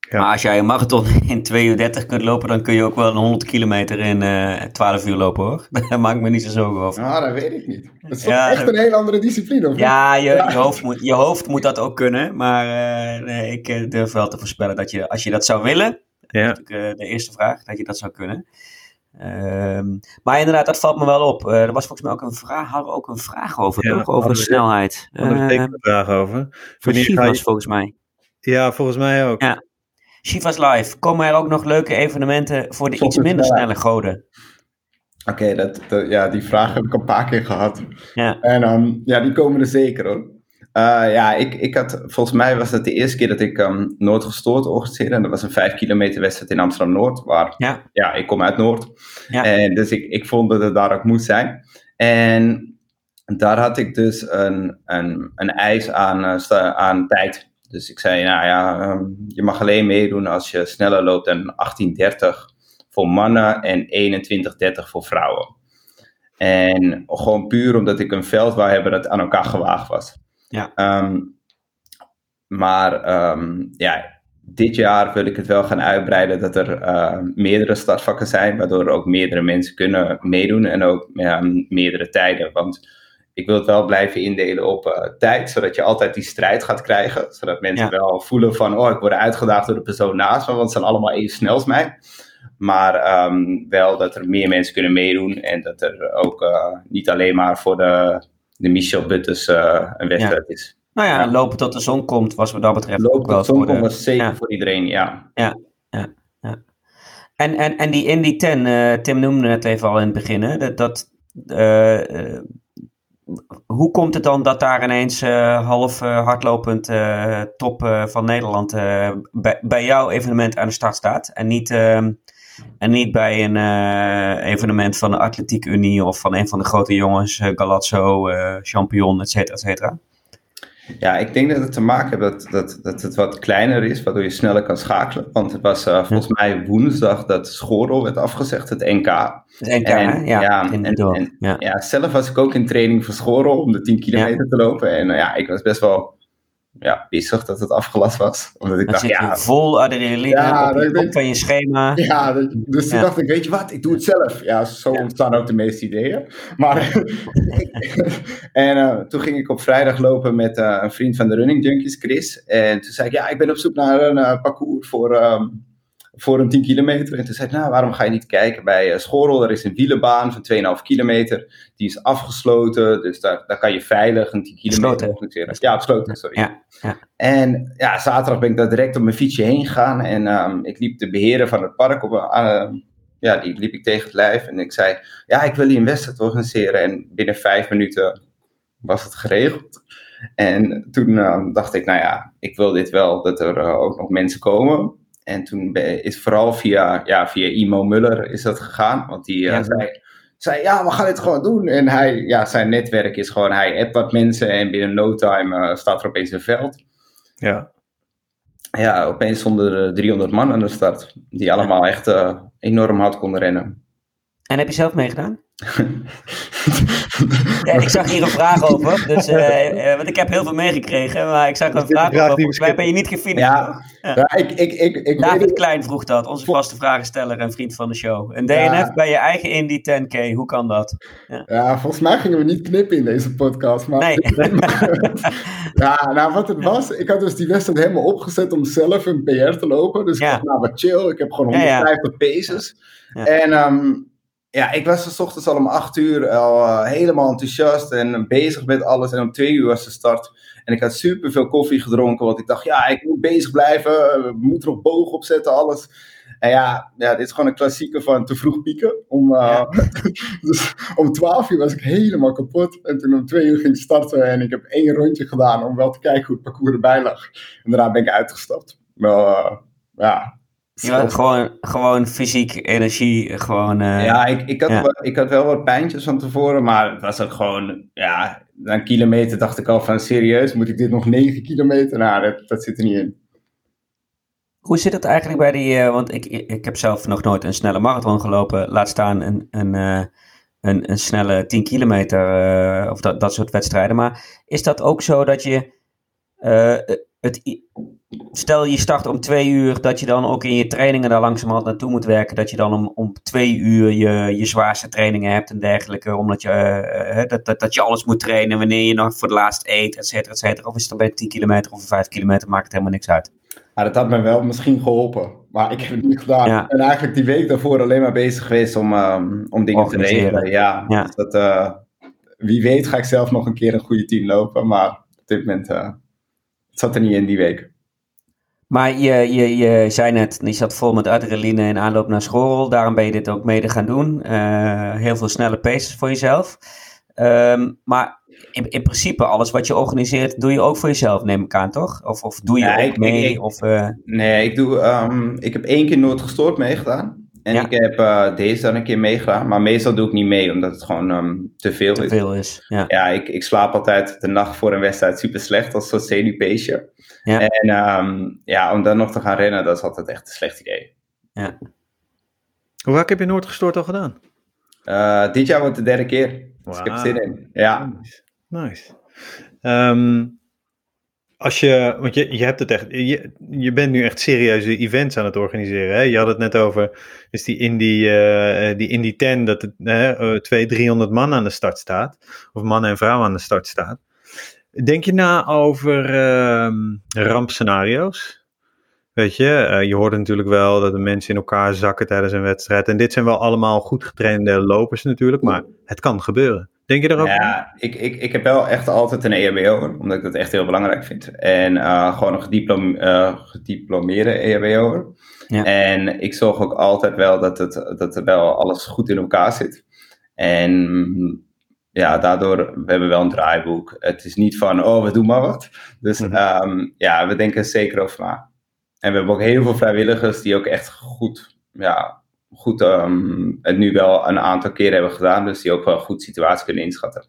Ja. Maar als jij een marathon in 2 uur 30 kunt lopen, dan kun je ook wel een 100 kilometer in uh, eh, 12 uur lopen hoor. Daar maak ik me niet zo zorgen over. Nou, dat weet ik niet. Dat is ja, echt een hele andere discipline of Ja, je, je, hoofd, moet, je hoofd moet dat ook kunnen. Maar uh, nee, ik eh, durf wel te voorspellen dat je, als je dat zou willen, ja. dat is de eerste vraag, dat je dat zou kunnen. Um, maar inderdaad, dat valt me wel op. Uh, er was volgens mij ook een vraag, hadden we ook een vraag over, ja, toch? over de snelheid. Daar uh, een vraag over. Voor was volgens mij. Ja, volgens mij ook. Ja. Shiva's Live, komen er ook nog leuke evenementen voor de iets minder snelle goden? Oké, dat, ja, die vraag heb ik een paar keer gehad. Ja. En um, ja, die komen er zeker hoor. Uh, ja, ik, ik had, volgens mij was het de eerste keer dat ik um, Noord gestoord organiseerde. En dat was een vijf kilometer wedstrijd in Amsterdam-Noord. Waar, ja. ja, ik kom uit Noord. Ja. En dus ik, ik vond dat het daar ook moest zijn. En daar had ik dus een, een, een eis aan, uh, aan tijd. Dus ik zei, nou ja, um, je mag alleen meedoen als je sneller loopt dan 1830 voor mannen en 2130 voor vrouwen. En gewoon puur omdat ik een veld wou hebben dat aan elkaar gewaagd was. Ja. Um, maar um, ja, dit jaar wil ik het wel gaan uitbreiden dat er uh, meerdere startvakken zijn, waardoor ook meerdere mensen kunnen meedoen en ook ja, meerdere tijden. Want ik wil het wel blijven indelen op uh, tijd, zodat je altijd die strijd gaat krijgen. Zodat mensen ja. wel voelen van, oh, ik word uitgedaagd door de persoon naast me, want ze zijn allemaal even snel als mij. Maar um, wel dat er meer mensen kunnen meedoen en dat er ook uh, niet alleen maar voor de, de Michel Butters uh, een wedstrijd ja. is. Nou ja, ja, lopen tot de zon komt was wat dat betreft lopen ook wel tot de zon de... was zeker voor iedereen, ja. Ja, ja. En, en, en die Indy 10, uh, Tim noemde het even al in het begin, hè? dat... dat hoe komt het dan dat daar ineens uh, half uh, hardlopend uh, top van Nederland bij, bij jouw evenement aan de start staat? En niet, ehm, en niet bij een evenement van de Atletiek Unie of van een van de grote jongens, Galazzo, Champion, et cetera, et cetera? Ja, ik denk dat het te maken heeft dat, dat, dat het wat kleiner is, waardoor je sneller kan schakelen. Want het was uh, volgens mij woensdag dat Schorel werd afgezegd, het NK. Het NK, en, ja. Ja, en, en, ja. ja. zelf was ik ook in training voor Schorel om de 10 kilometer te lopen. En uh, ja, ik was best wel ja, pissig dat het afgelast was. Omdat ik dacht, ja... vol adrenaline ja, op, op van je schema. Ja, dus toen dacht ik, weet je wat, ik doe het zelf. Ja, zo ontstaan ook de meeste ideeën. Maar... en uh, toen ging ik op vrijdag lopen met uh, een vriend van de Running Junkies, Chris. En toen zei ik, ja, ik ben op zoek naar een uh, parcours voor... Um, voor een 10 kilometer. En toen zei ik, nou, waarom ga je niet kijken bij uh, Schorel? Er is een wielenbaan van 2,5 kilometer. Die is afgesloten, dus daar, daar kan je veilig een 10 kilometer organiseren. Ja, afgesloten, sorry. Ja, ja. En ja, zaterdag ben ik daar direct op mijn fietsje heen gegaan. En um, ik liep de beheerder van het park op uh, ja, die liep ik tegen het lijf. En ik zei, ja, ik wil hier een wedstrijd organiseren. En binnen vijf minuten was het geregeld. En toen uh, dacht ik, nou ja, ik wil dit wel, dat er uh, ook nog mensen komen. En toen is vooral via, ja, via Imo Muller is dat gegaan. Want die ja. zei, zei, ja, we gaan dit gewoon doen. En hij, ja, zijn netwerk is gewoon, hij appt wat mensen en binnen no time uh, staat er opeens een veld. Ja. Ja, opeens stonden er 300 man aan de start. Die allemaal echt uh, enorm hard konden rennen. En heb je zelf meegedaan? Ja, ik zag hier een vraag over, dus, uh, uh, want ik heb heel veel meegekregen, maar ik zag een vraag over. Volgens mij ben je niet gefinished. Ja, ja. ik, ik, ik, ik David weet... Klein vroeg dat, onze vaste vragensteller en vriend van de show. Een DNF ja. bij je eigen Indy 10K, hoe kan dat? Ja. ja. volgens mij gingen we niet knippen in deze podcast. Maar... Nee. ja, nou wat het was, ik had dus die wedstrijd helemaal opgezet om zelf een PR te lopen. Dus ik dacht, nou wat chill, ik heb gewoon 150 paces. En um, ja, ik was s ochtends al om acht uur al uh, helemaal enthousiast en bezig met alles. En om twee uur was de start. En ik had super veel koffie gedronken, want ik dacht, ja, ik moet bezig blijven. We moeten nog boog opzetten, alles. En ja, ja, dit is gewoon een klassieker van te vroeg pieken. Om, uh, ja. dus om twaalf uur was ik helemaal kapot. En toen om twee uur ging ik starten en ik heb één rondje gedaan om wel te kijken hoe het parcours erbij lag. En daarna ben ik uitgestapt. Wel, uh, ja, had gewoon, gewoon fysiek energie, gewoon... Uh, ja, ik, ik, had ja. Wel, ik had wel wat pijntjes van tevoren, maar het was ook gewoon, ja, na een kilometer dacht ik al van, serieus, moet ik dit nog 9 kilometer? Nou, dat, dat zit er niet in. Hoe zit het eigenlijk bij die, uh, want ik, ik heb zelf nog nooit een snelle marathon gelopen, laat staan een, een, uh, een, een snelle 10 kilometer of dat, dat soort wedstrijden, maar is dat ook zo dat je het stel je start om twee uur, dat je dan ook in je trainingen daar langzamerhand naartoe moet werken. Dat je dan om, om twee uur je, je zwaarste trainingen hebt en dergelijke. Omdat je, uh, dat, dat, dat je alles moet trainen wanneer je nog voor het laatst eet, et cetera, et cetera. Of is het dan bij 10 kilometer of 5 kilometer, maakt het helemaal niks uit. Ja, dat had me wel misschien geholpen. Maar ik heb het niet gedaan. Ja. En eigenlijk die week daarvoor alleen maar bezig geweest om, um, om dingen te regelen. Ja, ja. Dus dat, uh, wie weet ga ik zelf nog een keer een goede team lopen. Maar op dit moment uh, het zat er niet in die week. Maar je, je, je zei net, je zat vol met adrenaline in aanloop naar school. Daarom ben je dit ook mede gaan doen. Uh, heel veel snelle paces voor jezelf. Um, maar in, in, principe, alles wat je organiseert, doe je ook voor jezelf, neem ik aan, toch? Of, of doe je ook ik, mee? Ik, of, uh... Nee, ik, doe, um, ik heb één keer nooit gestoord meegedaan. En ja. ik heb uh, deze dan een keer meegedaan. Maar meestal doe ik niet mee, omdat het gewoon um, te veel te is. veel is, ja. Ja, ik, ik slaap altijd de nacht voor een wedstrijd super slecht, als een zenuwpeesje. Ja. En um, ja, om dan nog te gaan rennen, dat is altijd echt een slecht idee. Ja. Hoe vaak heb je Noord gestoord al gedaan? Uh, dit jaar wordt de derde keer. Wow. Dus ik heb zin in. Ja. Nice. nice. Um, als je, want je, je hebt het echt, je, je bent nu echt serieuze events aan het organiseren. Hè? Je had het net over, is die Indie, uh, die Indie 10, dat het uh, 200, 300 man aan de start staat. Of mannen en vrouwen aan de start staat. Denk je na over uh, rampscenario's? Weet je, je hoort natuurlijk wel dat de mensen in elkaar zakken tijdens een wedstrijd. En dit zijn wel allemaal goed getrainde lopers natuurlijk, maar het kan gebeuren. Denk je daarover? Ja, ik, ik, ik heb wel echt altijd een EHBO, omdat ik dat echt heel belangrijk vind. En uh, gewoon een gediplom, uh, gediplomeerde EHBO. Ja. En ik zorg ook altijd wel dat, het, dat er wel alles goed in elkaar zit. En ja, daardoor, we hebben wel een draaiboek. Het is niet van, oh, we doen maar wat. Dus mm-hmm. um, ja, we denken zeker over na. En we hebben ook heel veel vrijwilligers die ook echt goed, ja, goed um, het nu wel een aantal keer hebben gedaan. Dus die ook wel goed situatie kunnen inschatten.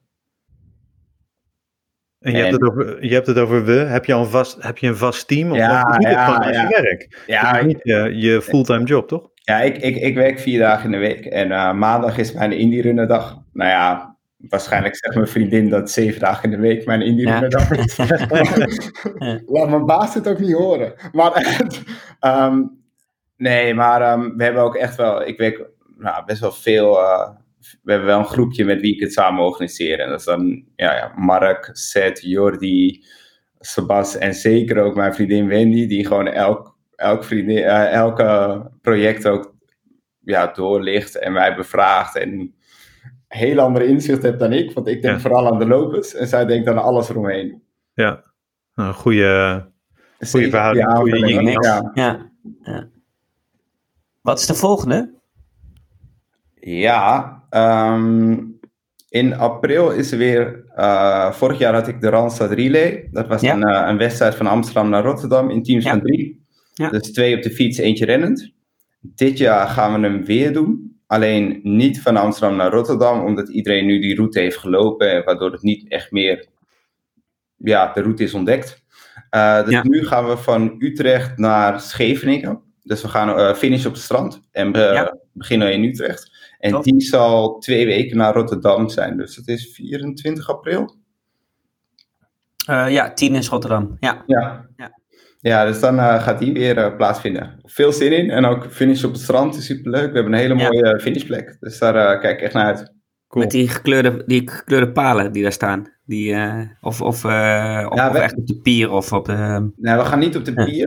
En je, en, hebt het over, je hebt het over we. Heb je, al een vast, heb je een vast team? Of ja, wat ja, het ja. je werk? Ja, is niet je, je fulltime job, toch? Ja, ik, ik, ik werk vier dagen in de week. En uh, maandag is mijn indie runner dag. Nou ja, waarschijnlijk zegt mijn vriendin dat zeven dagen in de week mijn indie runner dag is. Laat mijn baas het ook niet horen. Maar um, nee, maar um, we hebben ook echt wel... Ik werk nou, best wel veel... Uh, we hebben wel een groepje met wie ik het samen organiseer. En dat is dan ja, ja, Mark, Seth, Jordi, Sebas en zeker ook mijn vriendin Wendy, die gewoon elk, elk, vriendin, uh, elke project ook ja, doorlicht en mij bevraagt. En heel andere inzicht heeft dan ik, want ik denk ja. vooral aan de lopers en zij denkt aan alles eromheen. Ja, een goede, goede verhouding. Ja, goede ja. Ja. Wat is de volgende? Ja, um, in april is er weer. Uh, vorig jaar had ik de Randstad Relay. Dat was ja. een, uh, een, wedstrijd van Amsterdam naar Rotterdam in teams ja. van drie. Ja. Dus twee op de fiets, eentje rennend. Dit jaar gaan we hem weer doen. Alleen niet van Amsterdam naar Rotterdam, omdat iedereen nu die route heeft gelopen. Waardoor het niet echt meer. Ja, de route is ontdekt. Uh, dus nu gaan we van Utrecht naar Scheveningen. Dus we gaan finishen op het strand en be beginnen in Utrecht. En Top. die zal twee weken naar Rotterdam zijn. Dus dat is 24 april. Uh, ja, 10 is Rotterdam. Ja. Ja, ja. ja dus dan uh, gaat die weer uh, plaatsvinden. Veel zin in. En ook finish op het strand is superleuk. We hebben een hele mooie ja. finishplek. Dus daar kijk ik echt naar uit. Cool. Met die gekleurde, die gekleurde palen die daar staan. Die, of of, of, ja, of we, echt op de pier of op de... Nee, we gaan niet op de pier.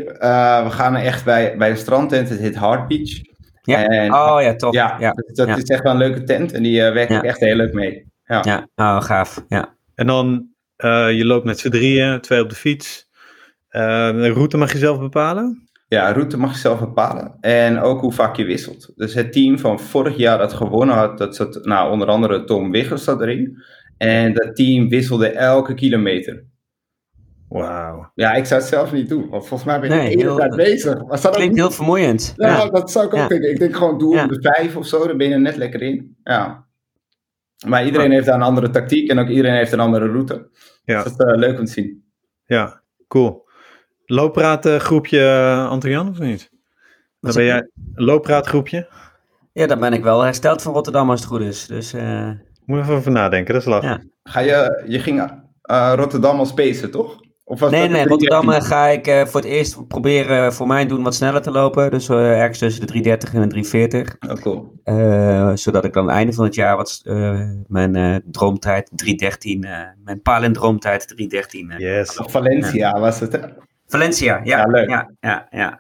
we gaan echt bij, bij de strandtent. Het heet Hard Beach. Ja. En, oh ja, tof. Ja, ja. Dus dat ja. is echt wel een leuke tent en die uh, werkt ja. echt heel leuk mee. Ja, ja. Oh, gaaf. Ja. En dan, uh, je loopt met z'n drieën, twee op de fiets. Uh, de route mag je zelf bepalen? Ja, route mag je zelf bepalen. En ook hoe vaak je wisselt. Dus het team van vorig jaar dat gewonnen had, dat zat, nou, onder andere Tom Wiggers zat erin. En dat team wisselde elke kilometer. Wauw. Ja, ik zou het zelf niet doen, want volgens mij ben ik nee, tijd bezig. Maar klinkt ook... heel vermoeiend. Ja, ja, dat zou ik ook ja. denken. Ik denk gewoon, doe ja. de vijf of zo, dan ben je er net lekker in. Ja. Maar iedereen heeft daar een andere tactiek en ook iedereen heeft een andere route. Ja. Dus dat is uh, leuk om te zien. Ja, cool. Looppraatgroepje, uh, Anton of niet? Dan ben jij een looppraatgroepje? Ja, dan ben ik wel hersteld van Rotterdam als het goed is. Dus, uh... Moet even over nadenken, dat is lastig. Ga je, je ging Rotterdam als spacen, toch? nee, nee, Rotterdam ga ik uh, voor het eerst proberen voor mijn doen wat sneller te lopen. Dus uh, ergens tussen de 330 en de 340. Oh, cool. Uh, zodat ik dan aan het einde van het jaar wat mijn droomtijd 313, mijn palindroomtijd 313. yes. Valencia was het hè? Valencia, ja. Ja, leuk. Ja, ja, ja.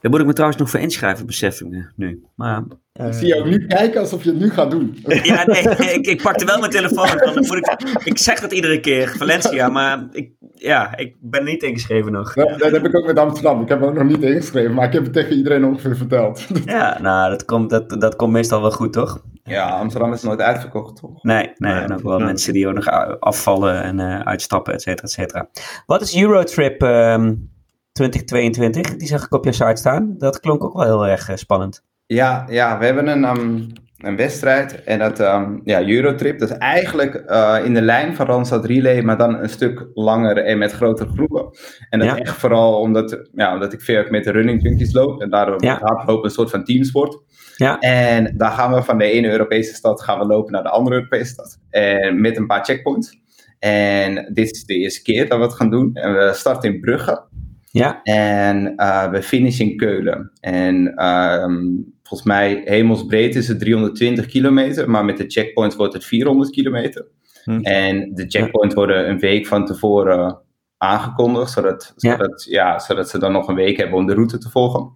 Daar moet ik me trouwens nog voor inschrijven, besef ik nu. Maar. Ik zie je ook nu kijken alsof je het nu gaat doen. Ja, nee, ik, ik pakte wel mijn telefoon. Dan moet ik, ik zeg dat iedere keer, Valencia, maar ik, ja, ik ben niet ingeschreven nog. Dat, dat, heb ik ook met Amsterdam. Ik heb ook nog niet ingeschreven, maar ik heb het tegen iedereen ongeveer verteld. Ja, nou, dat komt, dat, dat komt meestal wel goed, toch? Ja, Amsterdam is nooit uitverkocht, toch? Nee, nee, en ook wel mensen die ook nog afvallen en uh, uitstappen, et cetera, et cetera. Wat is Eurotrip um, 2022? Die zag ik op je site staan. Dat klonk ook wel heel erg uh, spannend. Ja, ja, we hebben een, um, een wedstrijd en dat, um, ja, Eurotrip, dat is eigenlijk uh, in de lijn van Randstad Relay, maar dan een stuk langer en met grotere groepen. En dat ja. echt vooral omdat, ja, omdat ik veel met de running junkies loop en daardoor ja. hardlopen een soort van teamsport. Ja. En dan gaan we van de ene Europese stad gaan we lopen naar de andere Europese stad. En met een paar checkpoints. En dit is de eerste keer dat we het gaan doen. En we starten in Brugge. Ja. En uh, we finishen in Keulen. En um, volgens mij hemelsbreed is het 320 kilometer, maar met de checkpoint wordt het 400 kilometer. Hm. En de checkpoints worden een week van tevoren aangekondigd, zodat, ja. zodat, ja, zodat ze dan nog een week hebben om de route te volgen.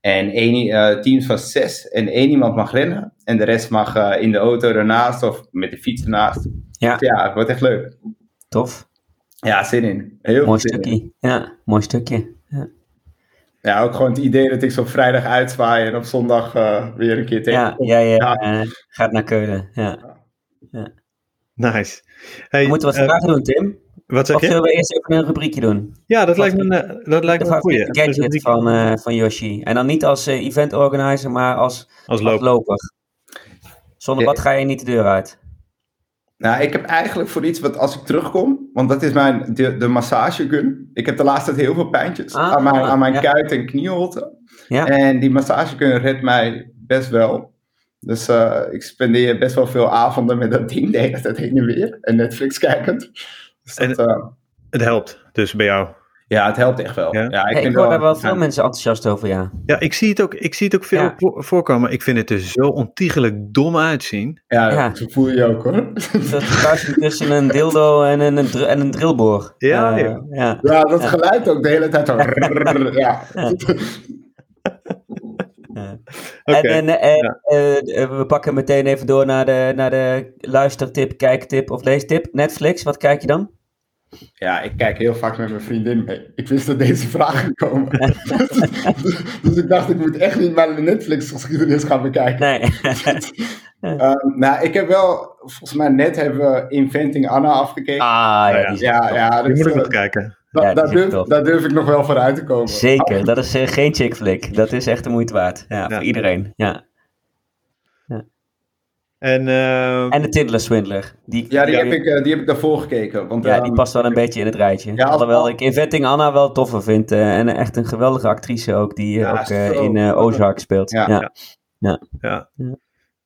En één, uh, teams van zes en één iemand mag rennen. En de rest mag uh, in de auto ernaast of met de fiets ernaast. Ja, dus ja het wordt echt leuk. Tof. Ja, zin in. Heel mooi stukje. In. Ja, mooi stukje. Ja. ook gewoon het idee dat ik zo op vrijdag uitzwaai en op zondag uh, weer een keer tegen. Ja, ja, ja. ja. gaat naar Keulen. Ja. ja. Nice. Hey, we moeten wat vragen doen, Tim. Wat zeg of je? zullen we eerst even een rubriekje doen? Ja, dat lijkt me een, dat lijkt me een goeie. Gadget van, uh, van Yoshi. En dan niet als uh, event organizer, maar als, als, loper. als loper. Zonder wat ga je niet de deur uit. Nou, ik heb eigenlijk voor iets wat als ik terugkom, want dat is mijn, de, de massagegun. Ik heb de laatste tijd heel veel pijntjes Ah, aan mijn, aan mijn ja. kuit en knieholte. Ja. En die massagegun redt mij best wel. Dus uh, ik spendeer best wel veel avonden met dat ding de hele tijd heen en weer. En Netflix kijkend. Dus dat, en, uh, het helpt dus bij jou. Ja, het helpt echt wel. Ja? Ja, ik, ik hoor daar wel veel mensen enthousiast over, ja. Ja, ik zie het ook, ik zie het ook veel Ja. voorkomen. Ik vind het er zo ontiegelijk dom uitzien. Ja, Ja. zo voel je je ook hoor. Dat kruising tussen een dildo en een, dr- en een drillboor. Ja, Eh, ja. ja. Ja, dat geluid ook de hele tijd. Ja. Oké. En, en ja. we pakken meteen even door naar de, naar de luistertip, kijktip of leestip. Netflix, wat kijk je dan? Ja, ik kijk heel vaak met mijn vriendin mee. Ik wist dat deze vragen komen. dus ik dacht, ik moet echt niet mijn Netflix-geschiedenis gaan bekijken. Nee. Um, nou, ik heb wel, volgens mij net hebben we Inventing Anna afgekeken. ah, ja, ja. die is ja, Die dus, moet ik eh, nog kijken. da- Ja, die daar, durf, daar durf ik nog wel voor uit te komen. Zeker, dat is eh, geen chick flick. Dat is echt de moeite waard. Ja, Ja. voor iedereen. Ja. En, eh, En de Tiddler Swindler. Die, Ja, die heb, ik, eh, die heb ik daarvoor gekeken. Want, ja, ehm, die past wel een beetje in het rijtje. Ja, Alhoewel ik Inventing Anna wel toffer vind. eh, en echt een geweldige actrice ook, die eh, Ja, ook eh, zo. in eh, Ozark speelt. Ja. Ja. ja. Ja.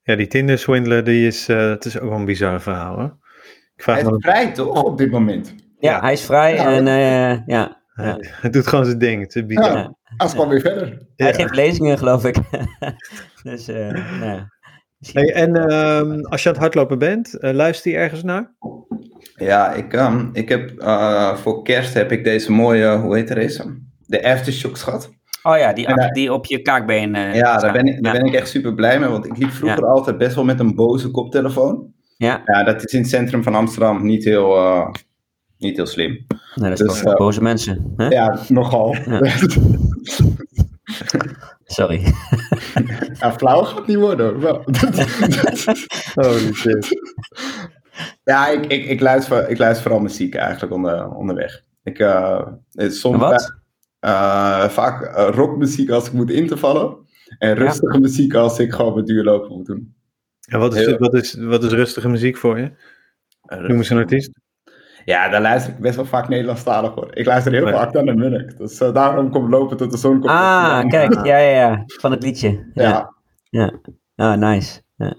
ja, die Tinder swindler, die is, eh, het is ook wel een bizar verhaal hoor. Ik vraag Hij me is vrij toch op dit moment? Ja, Ja. hij is vrij Ja. en eh, ja. Hij, hij doet gewoon zijn ding. Het is bizar. Ja. Als gewoon weer verder. Hij geeft lezingen, geloof ik. dus, eh nou ja. Hey, en ehm, als je aan het hardlopen bent, eh, luister je ergens naar? Ja, ik, ehm, ik heb eh, voor kerst heb ik deze mooie, hoe heet deze? De Aftershocks gehad. Oh ja, die, daar- die op je kaakbeen eh, Ja, daar ben, ik, daar ja. ben ik echt super blij mee, want ik liep vroeger Ja. altijd best wel met een boze koptelefoon. Ja, Ja, dat is in het centrum van Amsterdam niet heel, eh, niet heel slim. nee, dat is Dus, boze mensen. Hè? Ja, nogal. Ja. Ja, Sorry. flauw gaat het niet worden hoor. Holy shit. ja, ik, ik, ik, luister, ik luister vooral muziek eigenlijk onder, onderweg. Ik, eh, soms Wat? eh, vaak eh, rockmuziek als ik moet in te vallen. En rustige muziek als ik gewoon mijn duurlopen moet doen. En wat is, Heel- wat, is, wat is rustige muziek voor je? Noem eens een artiest. Ja, daar luister ik best wel vaak Nederlandstalig hoor. Ik luister heel vaak naar de Munnik. Dus eh, daarom komt lopen tot de zon komt. Ah, op. kijk. Ja, ja, ja. Van het liedje. Ja. Ja. Ah, nice. Ja.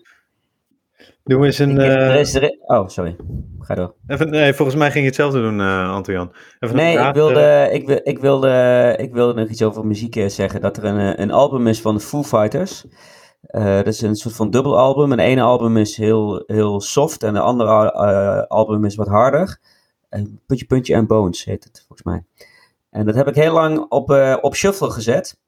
Doe eens een... Eh, er er oh, sorry. Ga door. even, nee, volgens mij ging je hetzelfde doen, eh Antojan. Even Nee, ik wilde, ik, wil, ik, wilde, ik wilde nog iets over muziek zeggen. Dat er een, een album is van de Foo Fighters. Eh, dat is een soort van dubbelalbum. En de ene album is heel, heel soft en de andere eh, album is wat harder. En puntje, puntje en Bones heet het volgens mij. En dat heb ik heel lang op, eh, op shuffle gezet.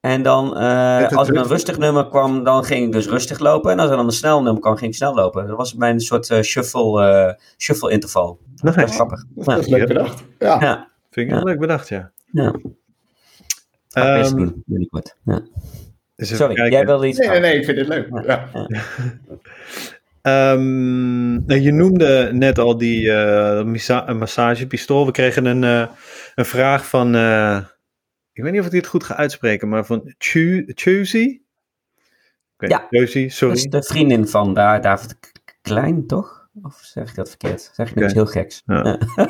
En dan, uh, als er een rustig nummer kwam, dan ging ik dus rustig lopen. En als er dan een snel nummer kwam, ging ik snel lopen. Dat was mijn soort uh, shuffle, uh, shuffle interval. Dat was grappig. Dat is leuk bedacht. Ja. ja. Vind ik heel leuk bedacht, ja. Ja. Um, binnenkort. Ja. Sorry, jij wilde iets Nee, nee, nee, ik vind het leuk. Ja. Um, je noemde net al die uh, massagepistool. We kregen een, uh, een vraag van, uh, ik weet niet of ik dit goed ga uitspreken, maar van Chuzi. Ja, Chuzi, sorry. Dat is de vriendin van daar, David Klein, toch? Of zeg ik dat verkeerd? Zeg ik okay. iets heel geks? Ja.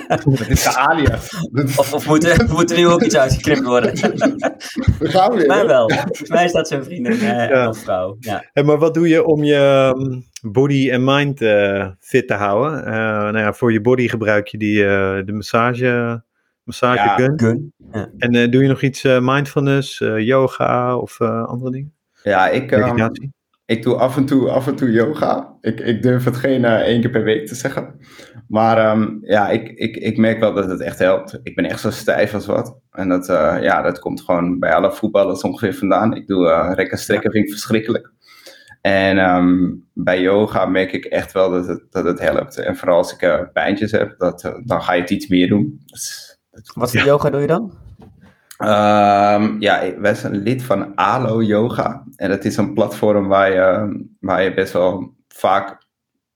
dat is de alias. Of, of moet, er, moet er nu ook iets uitgeknipt worden? We gaan weer. Mij wel. Volgens mij is dat zijn vriendin eh, ja. of vrouw. Ja. Hey, maar wat doe je om je um, body en mind uh, fit te houden? Uh, nou ja, voor je body gebruik je die, de massage, massage ja, gun. gun. Ja. En doe je nog iets mindfulness, yoga of andere dingen? Ja, ik... Um, ik doe af en toe, af en toe yoga. Ik, ik durf het geen uh, één keer per week te zeggen. Maar um, ja, ik, ik, ik merk wel dat het echt helpt. Ik ben echt zo stijf als wat. En dat, uh, ja, dat komt gewoon bij alle voetballers ongeveer vandaan. Ik doe uh, rekken strekken, vind ik verschrikkelijk. En um, bij yoga merk ik echt wel dat het, dat het helpt. En vooral als ik pijntjes heb, dat, dan ga je het iets meer doen. Dat, dat, Wat voor ja. yoga doe je dan? Um, ja, wij zijn lid van ALO Yoga. En dat is een platform waar je, waar je best wel vaak...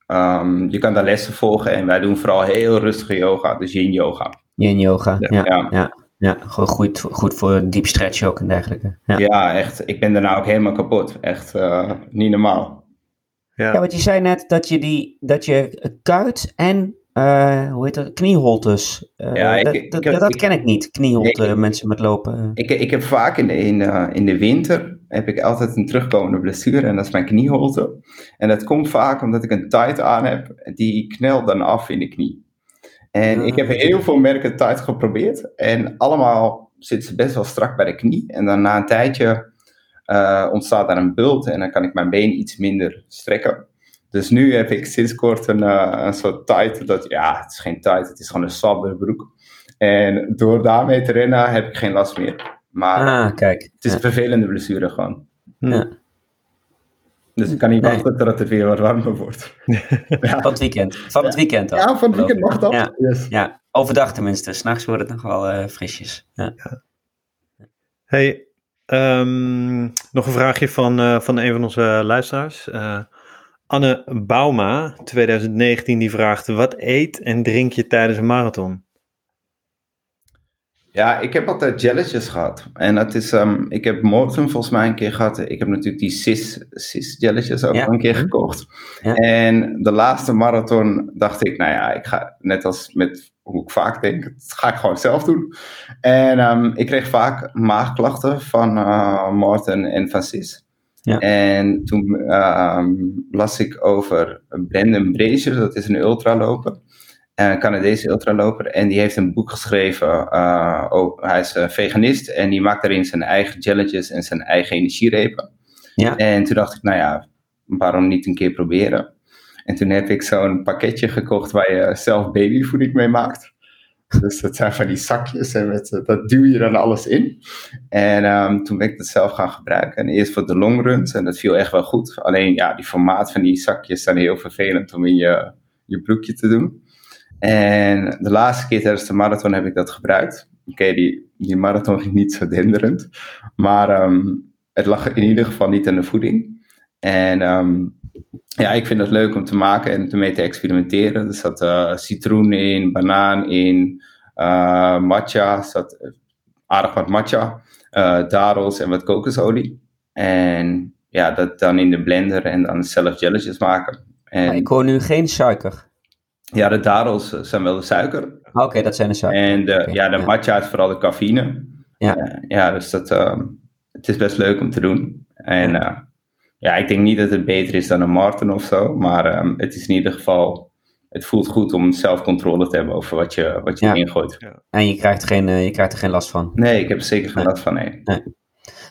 Um, je kan daar lessen volgen. En wij doen vooral heel rustige yoga, dus yin yoga. Yin yoga, ja. ja. ja. ja. gewoon goed, goed voor diep stretch ook en dergelijke. Ja. ja, echt. Ik ben daarna ook helemaal kapot. Echt uh, niet normaal. Ja. ja, want je zei net dat je, die, dat je kuit en uh, hoe heet dat? Knieholtes. Uh, ja, ik, dat, ik, dat, dat ken ik niet, knieholte, nee, mensen met lopen. Ik, ik heb vaak in de, in, in de winter heb ik altijd een terugkomende blessure en dat is mijn knieholte. En dat komt vaak omdat ik een tight aan heb, die knelt dan af in de knie. En ik heb heel veel merken tight geprobeerd en allemaal zitten ze best wel strak bij de knie. En dan na een tijdje ontstaat daar een bult en dan kan ik mijn been iets minder strekken. Dus nu heb ik sinds kort een, uh, een soort tight. Dat, ja, het is geen tight, het is gewoon een sabberbroek. En door daarmee te rennen heb ik geen last meer. Maar ah, kijk. het is een vervelende blessure gewoon. Ja. Dus ik kan niet wachten nee. totdat het weer wat warmer wordt. ja. Van het weekend. Van het weekend al. Ja, van het weekend mag dat. Ja, yes. ja. overdag tenminste. S'nachts wordt het nog wel uh, frisjes. Ja. Hey, um, nog een vraagje van, uh, van een van onze luisteraars. Anne Bauma, 2019, die vraagt: Wat eet en drink je tijdens een marathon? Ja, ik heb altijd jelletjes gehad. En dat is, um, ik heb Morten volgens mij een keer gehad. Ik heb natuurlijk die cis, cis jelletjes ook een keer gekocht. Ja. En de laatste marathon dacht ik, nou ja, ik ga net als met hoe ik vaak denk, dat ga ik gewoon zelf doen. En um, ik kreeg vaak maagklachten van uh, Morten en van cis. Ja. En toen uh, las ik over Brandon Brazier, dat is een ultraloper. Een Canadese ultraloper. En die heeft een boek geschreven. Uh, oh, hij is veganist en die maakt daarin zijn eigen jelletjes en zijn eigen energierepen. Ja. En toen dacht ik, nou ja, waarom niet een keer proberen? En toen heb ik zo'n pakketje gekocht waar je zelf babyvoeding mee maakt. Dus dat zijn van die zakjes en met, eh, dat duw je dan alles in. En um, toen ben ik dat zelf gaan gebruiken. En eerst voor de longruns en dat viel echt wel goed. Alleen ja, die formaat van die zakjes zijn heel vervelend om in je, je broekje te doen. En de laatste keer tijdens de marathon heb ik dat gebruikt. Oké, die, die marathon ging niet zo denderend. Maar um, het lag in ieder geval niet aan de voeding. En um, ja, ik vind het leuk om te maken en ermee te experimenteren. Er zat uh, citroen in, banaan in, uh, matcha, zat aardig wat matcha, uh, dadels en wat kokosolie. En ja, dat dan in de blender en dan zelf jelletjes maken. En, ik hoor nu geen suiker. Ja, de dadels zijn wel de suiker. Oké, okay, dat zijn de suiker. En de, okay, ja, de ja. matcha is vooral de cafeïne. Ja, ja dus dat, het is best leuk om te doen. En ja ja, ik denk niet dat het beter is dan een Martin of zo. Maar um, het is in ieder geval. Het voelt goed om zelfcontrole te hebben over wat je, wat je ja. ingooit. Ja. En je krijgt, geen, uh, je krijgt er geen last van. Nee, ik heb er zeker geen nee. last van. Nee. nee.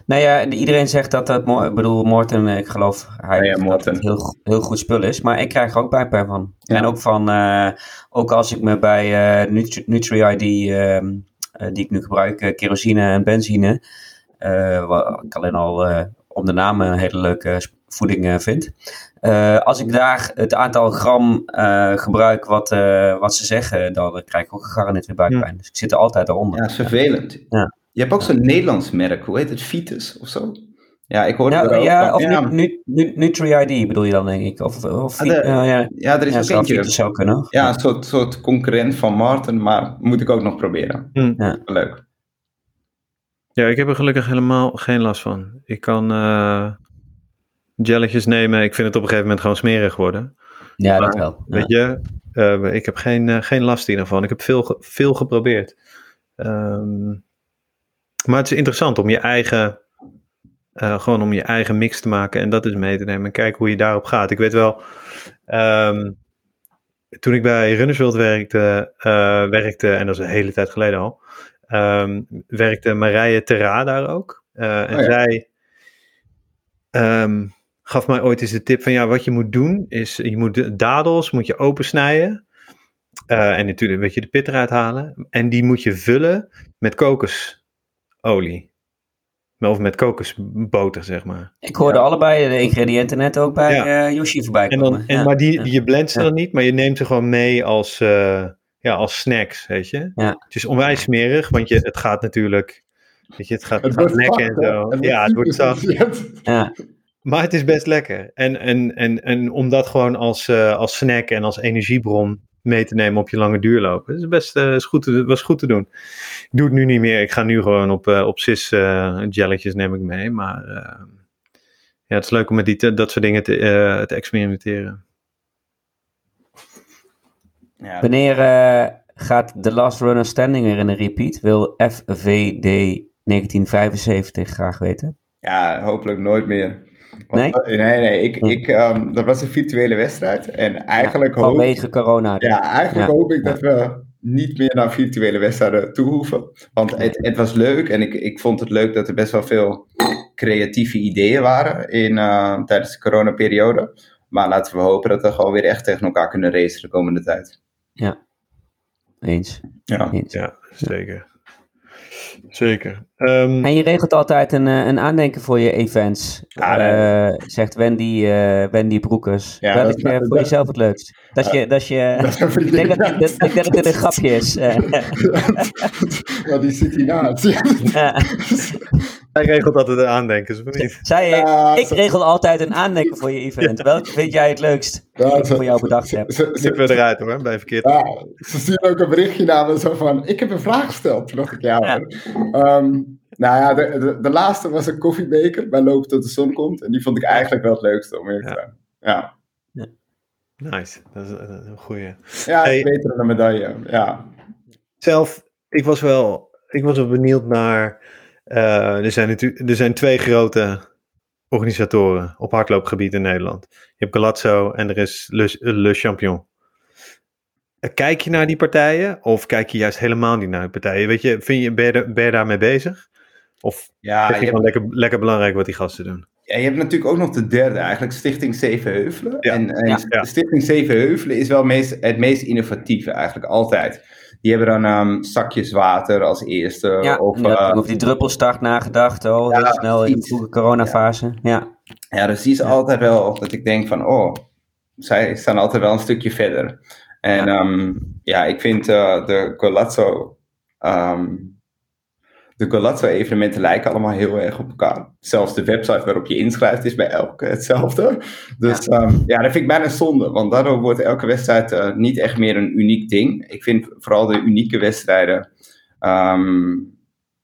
Nou ja, iedereen zegt dat dat, ik bedoel, Morten, ik geloof hij, ja, dat het heel, heel goed spul is. Maar ik krijg er ook bijpijn van. Ja. En ook van, uh, ook als ik me bij uh, Nutri-ID, uh, die ik nu gebruik, kerosine en benzine, wat ik alleen al om de naam een hele leuke voeding vind. als ik daar het aantal gram gebruik wat, wat ze zeggen, dan krijg ik ook gegarandeerd weer buikpijn. Dus ik zit er altijd eronder. Ja, is vervelend. Ja. Je hebt ook zo'n Nederlands merk, hoe heet het? Vitus of zo? Ja, ik hoorde ja, ja, of ja. Nutri-ID bedoel je dan, denk ik. Of, of ah, ja, ja, er is ook eentje. zou kunnen. Ja, een soort, soort concurrent van Martin, maar moet ik ook nog proberen. Ja. Leuk. Ja, ik heb er gelukkig helemaal geen last van. Ik kan uh, jelletjes nemen. Ik vind het op een gegeven moment gewoon smerig worden. Ja, dat wel. Weet je, uh, ik heb geen, uh, geen last hiervan. Ik heb veel, veel geprobeerd. Um, maar het is interessant om je eigen gewoon om je eigen mix te maken en dat is mee te nemen en kijken hoe je daarop gaat. Ik weet wel, um, toen ik bij Runners World werkte, werkte, en dat is een hele tijd geleden al, um, werkte Marije Terra daar ook. Uh, en oh ja. zij um, gaf mij ooit eens de tip van ja, wat je moet doen is, je moet dadels moet je opensnijden. en natuurlijk weet je de pit eruit halen. En die moet je vullen met kokosolie. Of met kokosboter, zeg maar. Ik hoorde allebei de ingrediënten net ook bij ja. uh, Yoshi voorbij komen. En dan, en, Maar die, je blendt ze dan niet, maar je neemt ze gewoon mee als, uh, ja, als snacks, weet je. Het is onwijs smerig, want je, het gaat natuurlijk... Weet je, het gaat, het gaat lekker en zo. ja, het wordt zacht. Ja. Maar het is best lekker. En, en, en, en om dat gewoon als, uh, als snack en als energiebron mee te nemen op je lange duurlopen. Dat is best uh, is goed te, was goed te doen. Ik doe het nu niet meer. Ik ga nu gewoon op, uh, op CIS uh, jelletjes neem ik mee. Maar ja, het is leuk om met die, dat soort dingen te, te experimenteren. Ja. Wanneer gaat The Last Runner Standing er in een repeat? Wil FVD 1975 graag weten. Ja, hopelijk nooit meer. Nee? nee, nee. Ik, hm. ik, um, dat was een virtuele wedstrijd. En eigenlijk ja, vanwege hoop, corona. Ja, eigenlijk hoop ik dat we niet meer naar virtuele wedstrijden toe hoeven. Want het, het was leuk en ik, ik vond het leuk dat er best wel veel creatieve ideeën waren in, uh, tijdens de coronaperiode. Maar laten we hopen dat we gewoon weer echt tegen elkaar kunnen racen de komende tijd. Ja, eens. Ja, eens. ja zeker. Zeker. Um, en je regelt altijd een, eh, een aandenken voor je events, uh, zegt Wendy, uh, Wendy Broekers. Ja, Welk is voor dat, jezelf het leukst? Dat je, dat je, dat ik, denk dat, dat, ik denk dat het een grapje is. ja, die zit hiernaast. Hij regelt altijd een aandenken, niet? Zei ik, ik regel altijd een aandenken voor je event. Welk vind jij het leukst? Ja, ik voor jou bedacht heb. Zitten we eruit hoor, bij verkeerd. Ja, ze sturen ook een berichtje naar me zo van, ik heb een vraag gesteld. Toen dacht ik, ja, Um, nou ja, de, de, de, laatste was een koffiebeker bij Lopen tot de zon komt. En die vond ik eigenlijk wel het leukste om eerlijk te zijn. Ja. ja. Nice, dat is een goede. Ja, hey, beter dan een medaille, ja. Zelf, ik was wel, ik was wel benieuwd naar... Uh, er, zijn er zijn twee grote organisatoren op hardloopgebied in Nederland. Je hebt Galazzo en er is Le, Le Champion. Kijk je naar die partijen of kijk je juist helemaal niet naar die partijen? Weet je, vind je, ben, je, ben je daarmee bezig? Of ja, vind je, gewoon lekker, lekker belangrijk wat die gasten doen? Ja, je hebt natuurlijk ook nog de derde eigenlijk, Stichting Zevenheuvelen. Ja. En, en ja. Stichting Zevenheuvelen is wel meest, het meest innovatieve eigenlijk, altijd. Die hebben dan um, zakjes water als eerste. Ja, of, uh, over die druppelstart nagedacht, al heel snel in de vroege coronafase. Ja. ja, dus die is altijd wel dat ik denk van, oh, zij staan altijd wel een stukje verder. En ja, um, ja ik vind uh, de Golazzo, um, de Golazzo-evenementen lijken allemaal heel erg op elkaar. Zelfs de website waarop je inschrijft is bij elke hetzelfde. Dus ja, um, ja dat vind ik bijna zonde, want daardoor wordt elke wedstrijd uh, niet echt meer een uniek ding. Ik vind vooral de unieke wedstrijden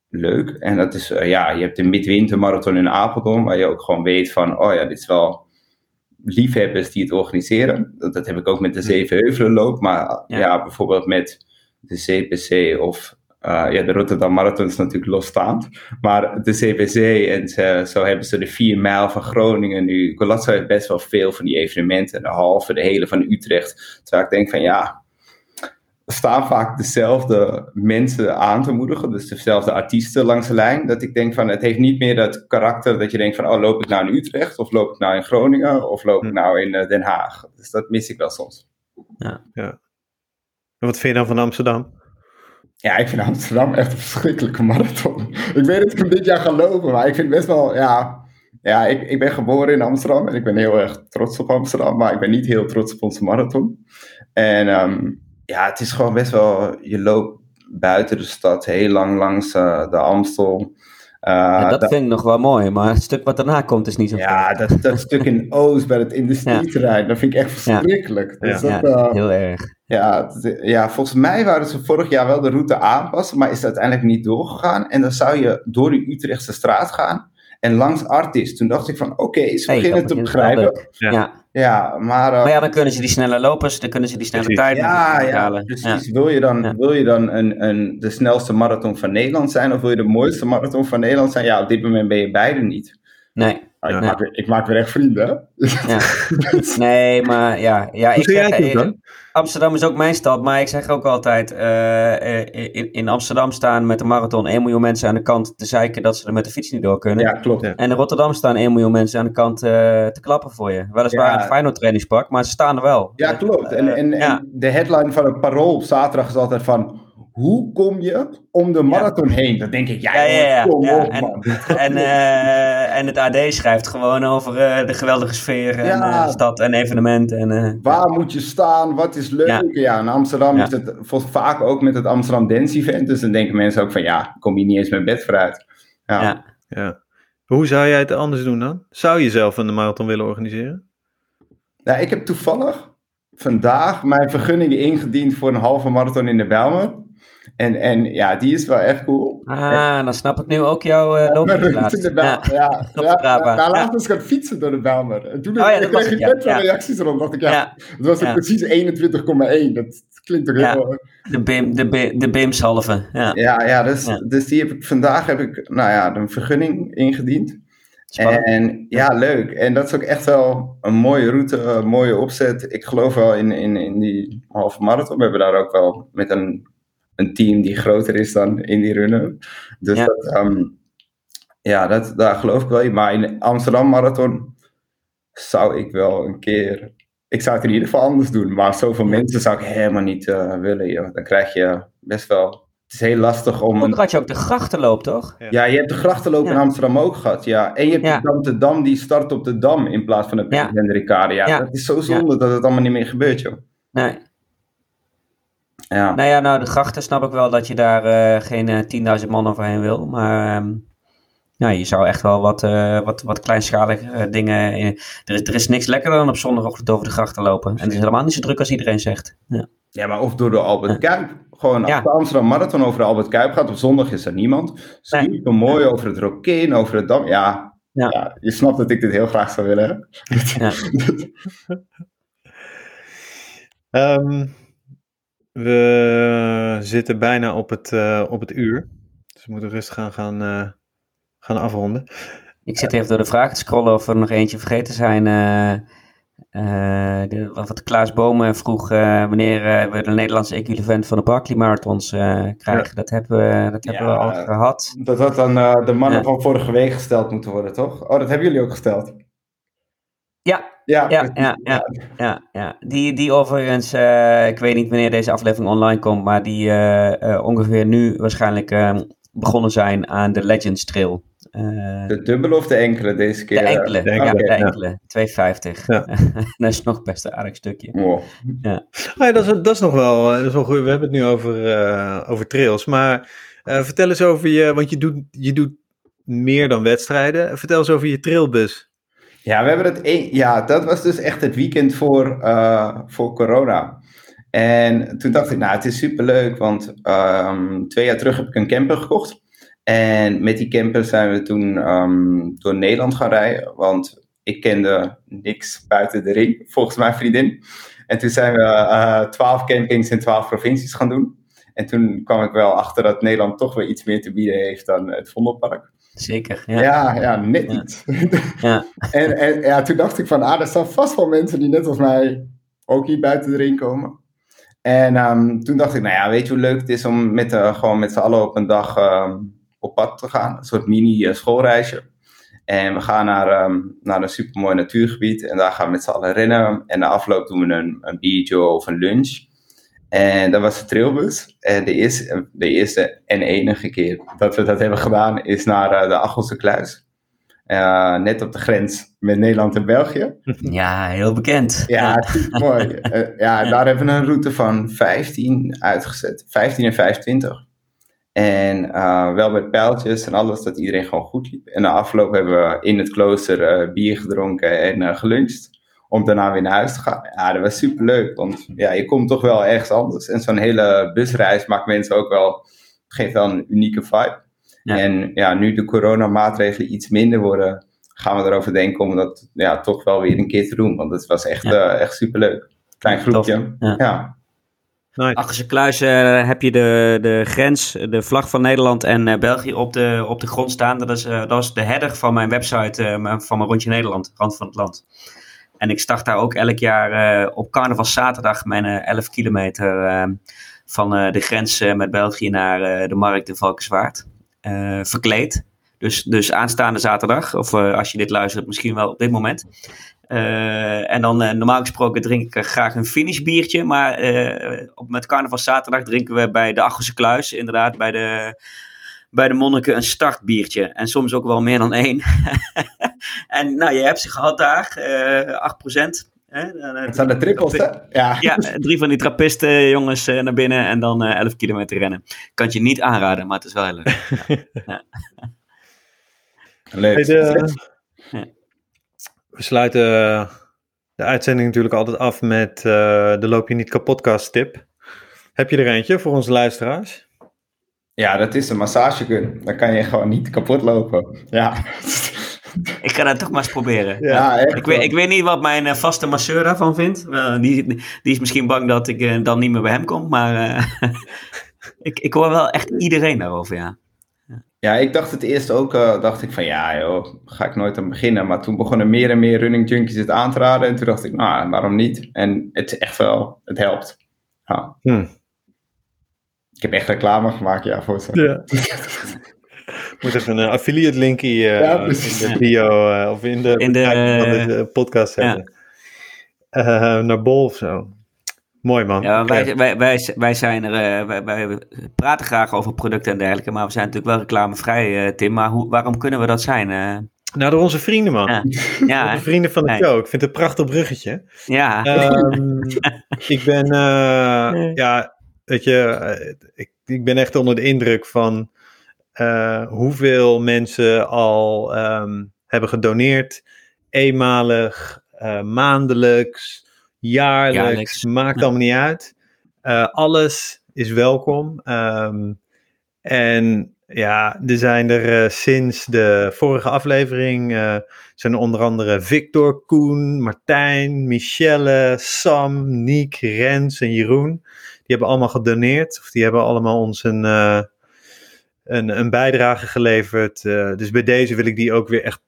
leuk. En dat is, uh, ja, je hebt de midwintermarathon in Apeldoorn, waar je ook gewoon weet van, oh ja, dit is wel liefhebbers die het organiseren. Dat, dat heb ik ook met de Zevenheuvelenloop, maar ja. bijvoorbeeld met de CPC of uh, ja, de Rotterdam Marathon is natuurlijk losstaand. Maar de CPC en zo hebben ze de 4 mijl van Groningen nu. Golazzo heeft best wel veel van die evenementen. De halve, de hele van Utrecht. Terwijl ik denk van ja, staan vaak dezelfde mensen aan te moedigen, dus dezelfde artiesten langs de lijn, dat ik denk van het heeft niet meer dat karakter dat je denkt van oh loop ik nou in Utrecht of loop ik nou in Groningen of loop ik hm. nou in eh, Den Haag. Dus dat mis ik wel soms. Ja. ja. En wat vind je dan van Amsterdam? Ja, ik vind Amsterdam echt een verschrikkelijke marathon. Ik weet dat ik hem dit jaar ga lopen, maar ik vind best wel, ja... Ja, ik, ik ben geboren in Amsterdam en ik ben heel erg trots op Amsterdam, maar ik ben niet heel trots op onze marathon. En ehm, ja, het is gewoon best wel, je loopt buiten de stad heel lang langs uh, de Amstel. Uh, dat, vind ik nog wel mooi, maar het stuk wat daarna komt is niet zo Ja, dat, dat stuk in Oost bij het industrieterrein, ja. dat vind ik echt verschrikkelijk. Ja, dus dat, heel erg. Ja, ja, volgens mij waren ze vorig jaar wel de route aanpassen, maar is het uiteindelijk niet doorgegaan. En dan zou je door de Utrechtse straat gaan en langs Artis. Toen dacht ik van, oké, okay, ze beginnen te begrijpen. Ja. Ja, maar... Uh, maar ja, dan kunnen ze die snelle lopers, dan kunnen ze die snelle tijden ja, ja, halen. precies. Wil je dan, wil je dan een, een, de snelste marathon van Nederland zijn of wil je de mooiste marathon van Nederland zijn? Ja, op dit moment ben je beide niet. Nee. ik, maak, ik maak weer echt vrienden. Ja. nee, maar ja. ja ik zeg, Amsterdam is ook mijn stad, maar ik zeg ook altijd: uh, in, in, Amsterdam staan met de marathon 1 miljoen mensen aan de kant te zeiken dat ze er met de fiets niet door kunnen. Ja, klopt. En in Rotterdam staan 1 miljoen mensen aan de kant uh, te klappen voor je. Weliswaar ja. een Feyenoord trainingspak, maar ze staan er wel. Ja, klopt. En, en, en de headline van het Parool op zaterdag is altijd van hoe kom je om de marathon heen? Dan denk ik, ja, ja, ja, ja. kom op, en, en, uh, en, het AD schrijft gewoon over uh, de geweldige sfeer en uh, stad en evenementen. En, Waar moet je staan? Wat is leuk? Ja, in Amsterdam is het vaak ook met het Amsterdam Dance Event. Dus dan denken mensen ook van, ja, kom je niet eens met bed vooruit. Ja. ja. Hoe zou jij het anders doen dan? Zou je zelf een marathon willen organiseren? Nou, ik heb toevallig vandaag mijn vergunning ingediend voor een halve marathon in de Bijlmer. En, en ja, die is wel echt cool. Ah, dan snap ik nu ook jouw uh, loopplaats. Ja, ja, ja, ja, ja, ja, laatst was ik gaan fietsen door de Bijlmer. En toen oh, ja, kreeg ik net ja. reacties erop. dacht ik, ja, het was precies 21,1. Dat klinkt toch heel... De, BIM, de, de BIMS-halve, ja. Ja, ja, dus, dus die heb ik, vandaag heb ik, nou ja, een vergunning ingediend. Spannend. En ja, leuk. En dat is ook echt wel een mooie route, een mooie opzet. Ik geloof wel in, in, in die halve marathon. We hebben daar ook wel met een een team die groter is dan in die runnen. Dus ja. Dat, ehm, ja, dat, daar geloof ik wel in. Maar in Amsterdam Marathon zou ik wel een keer. Ik zou het in ieder geval anders doen. Maar zoveel mensen zou ik helemaal niet uh, willen. Joh. Dan krijg je best wel. Het is heel lastig om. Ook had je ook de grachtenloop, toch? Ja, je hebt de grachtenloop ja. in Amsterdam ook gehad. Ja. En je hebt ja. de Dam die start op de Dam in plaats van de President ja. Ja, dat is zo zonde dat het allemaal niet meer gebeurt, joh. Nee. Ja. Nou ja, nou de grachten snap ik wel dat je daar uh, geen uh, 10.000 man overheen wil. Maar um, ja, je zou echt wel wat, uh, wat, wat kleinschalige dingen... In, er, is, er is niks lekkerder dan op zondagochtend over de grachten lopen. En het is helemaal niet zo druk als iedereen zegt. Ja, ja maar of door de Albert Kuip. Gewoon ja. als de Amsterdam Marathon over de Albert Kuip gaat. Op zondag is er niemand. Super nee. mooi over het Rokin, over het Dam. Ja, ja. ja, je snapt dat ik dit heel graag zou willen. Ja. um, We zitten bijna op het, uh, op het uur. Dus we moeten rustig gaan, gaan, uh, gaan afronden. Ik zit even door de vragen te scrollen of er nog eentje vergeten zijn. Uh, de, wat Klaas Bomen vroeg wanneer we de Nederlandse equivalent van de Barclay Marathons krijgen. Ja. Dat hebben, we, dat hebben ja, we al gehad. Dat had dan de mannen van vorige week gesteld moeten worden, toch? Oh, dat hebben jullie ook gesteld. Ja, ja, ja, ja, ja. Die, die overigens, uh, ik weet niet wanneer deze aflevering online komt, maar die uh, uh, ongeveer nu waarschijnlijk ehm, begonnen zijn aan de Legends Trail. de dubbele of de enkele deze keer? De enkele, de enkele ja, de enkele. 250. Ja. dat is nog best een aardig stukje. Wow. Ja. Oh ja, dat, is, dat is nog wel, dat is wel goed. We hebben het nu over, over trails, maar vertel eens over je, want je doet, je doet meer dan wedstrijden. Vertel eens over je trailbus. Ja, we hebben het een, ja, dat was dus echt het weekend voor, uh, voor corona. En toen dacht ik, nou, het is superleuk, want um, twee jaar terug heb ik een camper gekocht. En met die camper zijn we toen um, door Nederland gaan rijden, want ik kende niks buiten de ring, volgens mijn vriendin. En toen zijn we uh, twaalf campings in twaalf provincies gaan doen. En toen kwam ik wel achter dat Nederland toch weer iets meer te bieden heeft dan het Vondelpark. Zeker, ja. Ja, ja net niet. Ja. en, en ja, toen dacht ik van, ah, er staan vast wel mensen die net als mij ook hier buiten de ring komen. En um, toen dacht ik, nou ja, weet je hoe leuk het is om met, uh, gewoon met z'n allen op een dag um, op pad te gaan. Een soort mini uh, schoolreisje. En we gaan naar, um, naar een supermooi natuurgebied en daar gaan we met z'n allen rennen. En na afloop doen we een, een biertje of een lunch. En dat was de trailbus. En de eerste, de eerste en enige keer dat we dat hebben gedaan is naar de Achelse Kluis. Uh, net op de grens met Nederland en België. Ja, heel bekend. Ja, mooi. Uh, ja, daar hebben we een route van 15 uitgezet. 15 en 25. En uh, wel met pijltjes en alles, dat iedereen gewoon goed liep. En na afloop hebben we in het klooster bier gedronken en geluncht. Om daarna weer naar huis te gaan. Ja, dat was super leuk. Want ja, je komt toch wel ergens anders. En zo'n hele busreis maakt mensen ook wel, geeft wel een unieke vibe. En ja, nu de coronamaatregelen iets minder worden, gaan we erover denken om dat ja, toch wel weer een keer te doen. Want het was echt, ja. uh, echt superleuk. Klein groepje. ja. ja. Nice. Achter kluis uh, heb je de, de grens, de vlag van Nederland en uh, België op de, op de grond staan. Dat is, uh, dat is de header van mijn website, van mijn rondje Nederland, Rand van het Land. En ik start daar ook elk jaar op carnaval zaterdag mijn 11 kilometer van de grens met België naar de markt in Valkenswaard. Eh, verkleed. Dus, dus aanstaande zaterdag, of eh, als je dit luistert, misschien wel op dit moment. En dan normaal gesproken drink ik graag een finish biertje. Maar op, met carnaval zaterdag drinken we bij de Achelse Kluis, inderdaad, bij de, bij de monniken een startbiertje. En soms ook wel meer dan één. en nou, je hebt ze gehad daar, 8%. Het zijn de trippels, hè? Ja. ja, drie van die trappisten jongens eh, naar binnen en dan 11 eh, kilometer rennen. Kan het je niet aanraden, maar het is wel heel leuk. Ja. leuk. de, we sluiten de uitzending natuurlijk altijd af met uh, de Loop je niet kapotcast tip. Heb je er eentje voor onze luisteraars? Ja, dat is een massagegun. Dan kan je gewoon niet kapot lopen. Ja. ik ga dat toch maar eens proberen. Ja, echt, ik, weet, ik weet niet wat mijn uh, vaste masseur daarvan vindt. Uh, die, die is misschien bang dat ik uh, dan niet meer bij hem kom. Maar ik, ik hoor wel echt iedereen daarover, ja. Ja, ik dacht het eerst ook, dacht ik van ja joh, ga ik nooit aan beginnen. Maar toen begonnen meer en meer running junkies het aan te raden. En toen dacht ik, nou, waarom niet? En het is echt wel, het helpt. Ja. Hm. Ik heb echt reclame gemaakt, ja, voor. Ja. Moet even een affiliate linkje uh, in de bio uh, of in de, in de, de podcast zetten. Ja. Uh, naar Bol of zo. Mooi man. Ja, wij, wij, wij, wij, zijn er, wij, wij, praten graag over producten en dergelijke, maar we zijn natuurlijk wel reclamevrij, Tim. Maar hoe, waarom kunnen we dat zijn? Nou, door onze vrienden, man. Ja. ja. De vrienden van de show. Ik vind het een prachtig bruggetje. Ja. Um, ik ben, ja, weet je, ik, ik ben echt onder de indruk van uh, hoeveel mensen al um, hebben gedoneerd, eenmalig, uh, maandelijks, jaarlijks, jaarlijks. maakt allemaal niet uit. Uh, alles is welkom. Um, en ja, er zijn er sinds de vorige aflevering zijn er onder andere Victor, Koen, Martijn, Michelle, Sam, Niek, Rens en Jeroen. Die hebben allemaal gedoneerd. Of die hebben allemaal ons een, een, een bijdrage geleverd. Uh, dus bij deze wil ik die ook weer echt,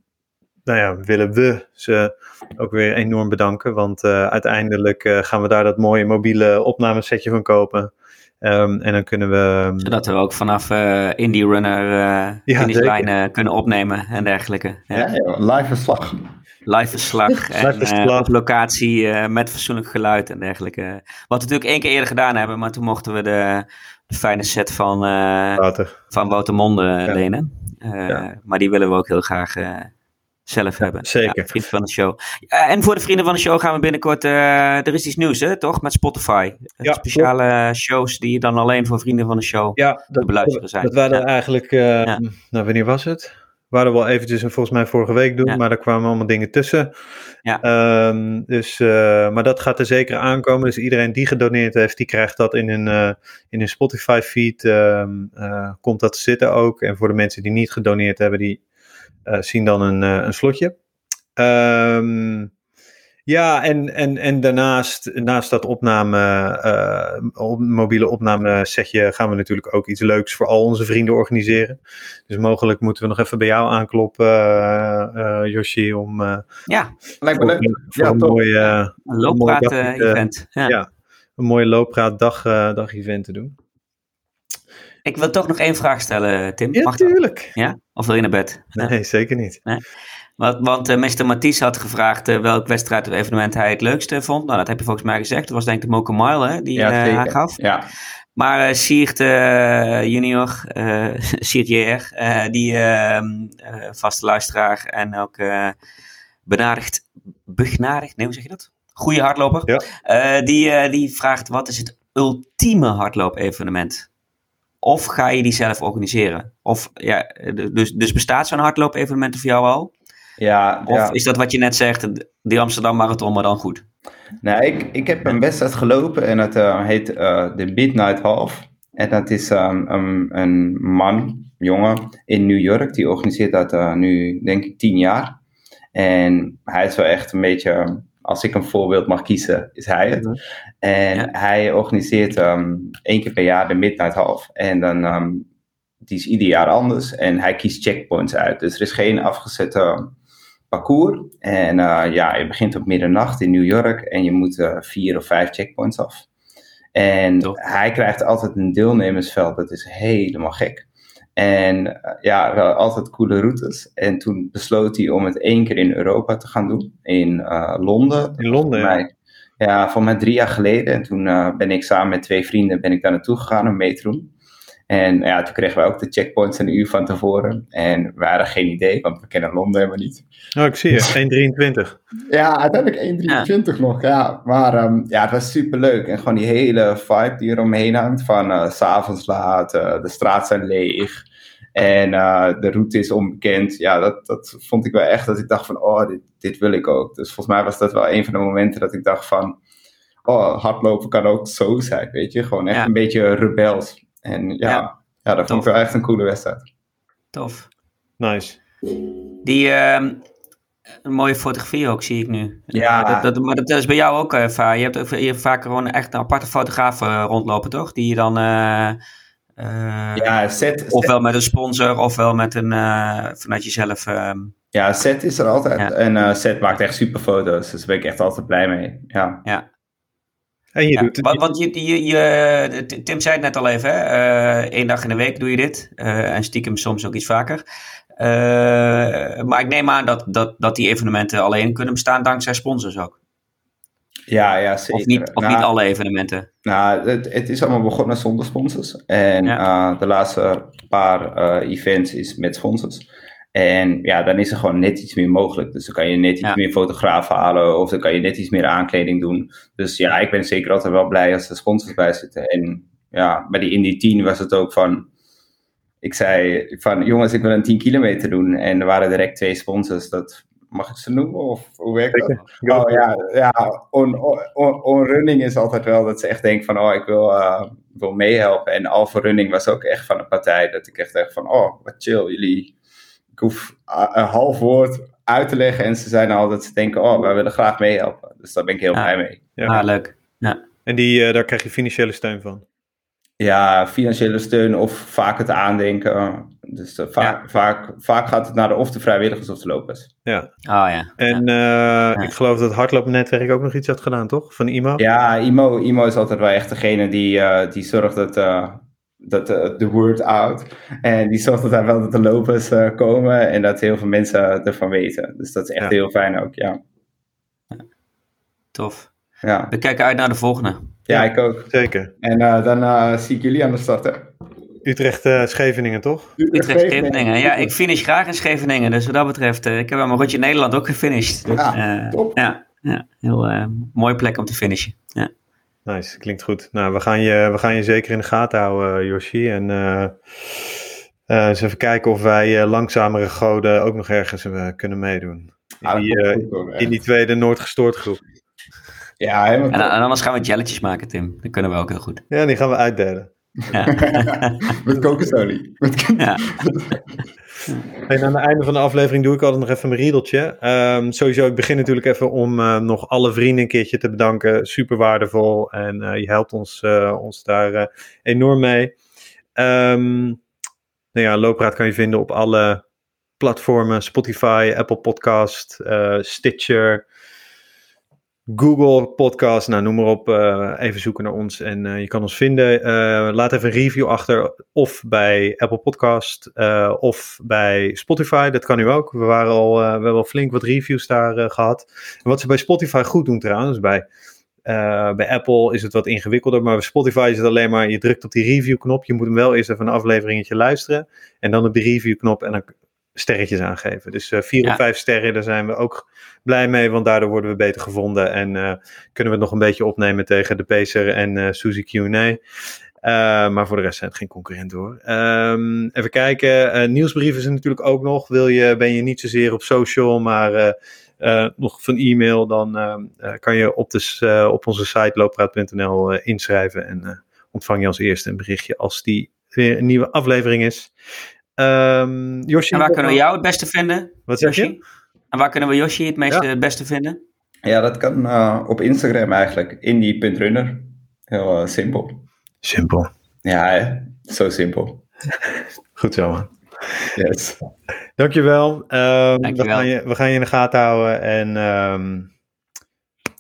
nou ja, willen we ze ook weer enorm bedanken. Want uh, uiteindelijk uh, gaan we daar dat mooie mobiele opnamesetje van kopen. Um, en dan kunnen we. Zodat we ook vanaf Indie Runner ja, finishlijn kunnen opnemen en dergelijke. Ja, ja live verslag. Live verslag. en op locatie met fatsoenlijk geluid en dergelijke. Wat we natuurlijk één keer eerder gedaan hebben, maar toen mochten we de de fijne set van, uh, van Woutermonde ja. lenen. Uh, maar die willen we ook heel graag uh, zelf hebben. Zeker. Ja, vrienden van de show. en voor de vrienden van de show gaan we binnenkort. er is iets nieuws, hè, toch? Met Spotify. speciale shows die dan alleen voor vrienden van de show ja, te beluisteren zijn. Dat waren eigenlijk. Nou, wanneer was het? Waren we wel eventjes volgens mij vorige week doen, maar daar kwamen allemaal dingen tussen. Ja. Um, dus, uh, maar dat gaat er zeker aankomen. Dus iedereen die gedoneerd heeft, die krijgt dat in een, uh, in een Spotify feed. Um, uh, komt dat te zitten ook. En voor de mensen die niet gedoneerd hebben, die zien dan een, een slotje. Um, ja, en, en, en daarnaast, naast dat opname, uh, mobiele opname setje, gaan we natuurlijk ook iets leuks voor al onze vrienden organiseren. Dus mogelijk moeten we nog even bij jou aankloppen, uh, Yoshi, om ja, lijkt me leuk. ja, een mooie een looppraat-event. ja. ja. een mooie looppraat dag, dag event te doen. Ik wil toch nog één vraag stellen, Tim. Ja, Mag tuurlijk. Ja? Of wil je naar bed? Nee, zeker niet. Nee. Want, want uh, Mr. Mathies had gevraagd uh, welk wedstrijd of evenement hij het leukste vond. Nou, dat heb je volgens mij gezegd. Dat was denk ik de Mocha Mile hè, die ja, uh, aangaf. Ja. Maar uh, Siert junior, Siert JR, die ehm, vaste luisteraar en ook benadigd, begnadigd, nee hoe zeg je dat? Goede hardloper. Ja. die, die vraagt wat is het ultieme hardloop-evenement? Of ga je die zelf organiseren? Of, ja, dus, dus bestaat zo'n hardloop-evenement voor jou al? Ja, of ja. is dat wat je net zegt, die Amsterdam Marathon, maar dan goed? Nou, ik, ik heb een wedstrijd gelopen en het uh, heet uh, de Midnight Half. En dat is um, um, een man, jongen, in New York. Die organiseert dat uh, nu, denk ik, tien jaar. En hij is wel echt een beetje, als ik een voorbeeld mag kiezen, is hij het. Mm-hmm. En ja. hij organiseert um, één keer per jaar de Midnight Half. En dan, die is ieder jaar anders. En hij kiest checkpoints uit. Dus er is geen afgezette parcours. En uh, ja, je begint op middernacht in New York en je moet uh, vier of vijf checkpoints af. En Top. hij krijgt altijd een deelnemersveld, dat is helemaal gek. En uh, ja, wel altijd coole routes. En toen besloot hij om het één keer in Europa te gaan doen, in Londen. In Londen. Mij, ja, voor mij drie jaar geleden. En toen ben ik samen met twee vrienden ben ik daar naartoe gegaan om mee te doen. En ja, toen kregen we ook de checkpoints een uur van tevoren. En we hadden geen idee, want we kennen Londen helemaal niet. Oh, ik zie je, 1,23. ja, uiteindelijk 1,23 ja. nog, ja. Maar um, ja, het was super leuk. En gewoon die hele vibe die eromheen hangt. Van uh, s'avonds laat, uh, de straat zijn leeg. En uh, de route is onbekend. Ja, dat, dat vond ik wel echt dat ik dacht van, oh, dit, dit wil ik ook. Dus volgens mij was dat wel een van de momenten dat ik dacht van, oh, hardlopen kan ook zo zijn, weet je. Gewoon echt ja. een beetje rebels. En ja, ja, ja dat vond ik wel echt een coole wedstrijd. Tof. Nice. Die uh, een mooie fotografie ook, zie ik nu. Ja. Dat, dat, maar dat is bij jou ook, uh. Je hebt, ook, je hebt vaak gewoon echt een aparte fotograaf uh, rondlopen, toch? Die je dan... Uh, ja, set, ofwel met een sponsor, ofwel met een, vanuit jezelf... Um, ja, set is er altijd. Ja. En set maakt echt super foto's, dus daar ben ik echt altijd blij mee. Ja. ja. En je ja, doet het. Want, want je, je, je, Tim zei het net al even, hè? Eén dag in de week doe je dit. Uh, en stiekem soms ook iets vaker. Uh, maar ik neem aan dat, dat, dat die evenementen alleen kunnen bestaan dankzij sponsors ook. Ja, ja, zeker. Of niet, of nou, niet alle evenementen. Nou, het, het, is allemaal begonnen zonder sponsors. En ja. uh, de laatste paar events is met sponsors. En ja, dan is er gewoon net iets meer mogelijk. Dus dan kan je net iets ja. meer fotografen halen of dan kan je net iets meer aankleding doen. Dus ja, ik ben zeker altijd wel blij als er sponsors bij zitten. En ja, bij die Indy 10 was het ook van... Ik zei van, jongens, ik wil een 10 kilometer doen. En er waren direct twee sponsors. Dat mag ik ze noemen? Of hoe werkt dat? Oh ja, ja on, on, on, running is altijd wel dat ze echt denken van, oh, ik wil, uh, wil meehelpen. En Alpha Running was ook echt van een partij dat ik echt dacht van, oh, wat chill, jullie ik hoef een half woord uit te leggen en ze zijn al dat ze denken, oh, wij willen graag meehelpen. Dus daar ben ik heel ja. blij mee. Ja, ah, leuk. Ja. En die, uh, daar krijg je financiële steun van? Ja, financiële steun of vaak het aandenken. Dus uh, vaak, ja. vaak, vaak gaat het naar de of de vrijwilligers of de lopers. Ja. Oh ja. En uh, ik geloof dat het hardloopnetwerk ook nog iets had gedaan, toch? Van IMO? Ja, IMO, IMO is altijd wel echt degene die, die zorgt dat dat de uh, word out. En die zorgt dat daar wel dat de lopers uh, komen en dat heel veel mensen ervan weten. Dus dat is echt ja. heel fijn ook, ja. Tof. Ja. We kijken uit naar de volgende. Ja, ja ik ook. Zeker. En uh, dan zie ik jullie aan de start, hè? Utrecht-Scheveningen, toch? Utrecht-Scheveningen. Ja, ik finish graag in Scheveningen. Dus wat dat betreft, ik heb aan mijn rondje Nederland ook gefinished. Dus, ja, top. Ja, ja heel mooie plek om te finishen. Ja. Nice, klinkt goed. Nou, we gaan je, we gaan je zeker in de gaten houden, Yoshi. En uh, uh, eens even kijken of wij uh, langzamere goden ook nog ergens kunnen meedoen. In die, goed, in die tweede Noord gestoord groep. Ja, helemaal en, en, anders gaan we jelletjes maken, Tim. Dat kunnen we ook heel goed. Ja, die gaan we uitdelen. Ja. Met kokosolie. ja. En aan het einde van de aflevering doe ik altijd nog even mijn riedeltje. Um, sowieso, ik begin natuurlijk even om uh, nog alle vrienden een keertje te bedanken. Super waardevol en uh, je helpt ons, uh, ons daar enorm mee. Um, nou ja, Loopraad kan je vinden op alle platformen. Spotify, Apple Podcast, Stitcher, Google Podcast, nou noem maar op. Uh, even zoeken naar ons en uh, je kan ons vinden. Uh, laat even een review achter, of bij Apple Podcast of bij Spotify. Dat kan nu ook. We, waren al, we hebben al flink wat reviews daar gehad. En wat ze bij Spotify goed doen trouwens, bij, bij Apple is het wat ingewikkelder, maar bij Spotify is het alleen maar, je drukt op die review knop. Je moet hem wel eerst even een afleveringetje luisteren en dan op de review knop en dan sterretjes aangeven. Dus uh, vier ja. of vijf sterren, daar zijn we ook blij mee, want daardoor worden we beter gevonden en uh, kunnen we het nog een beetje opnemen tegen de Pacer en uh, Suzy Q&A. maar voor de rest zijn het geen concurrenten hoor. Um, even kijken. nieuwsbrieven zijn natuurlijk ook nog. Wil je, ben je niet zozeer op social, maar nog van e-mail, dan kan je op, de, op onze site looppraat.nl inschrijven. En ontvang je als eerste een berichtje als die weer een nieuwe aflevering is. Um, Yoshi, en waar kunnen we jou het beste vinden? Wat zeg je? En waar kunnen we Yoshi het meeste beste vinden? Ja, dat kan uh, op Instagram eigenlijk. Indie.runner. Heel uh, simpel. Simpel. Ja, hè? zo simpel. Goed zo, man. Yes. Dankjewel. Um, Dankjewel. We, gaan je, we gaan je in de gaten houden. En, um...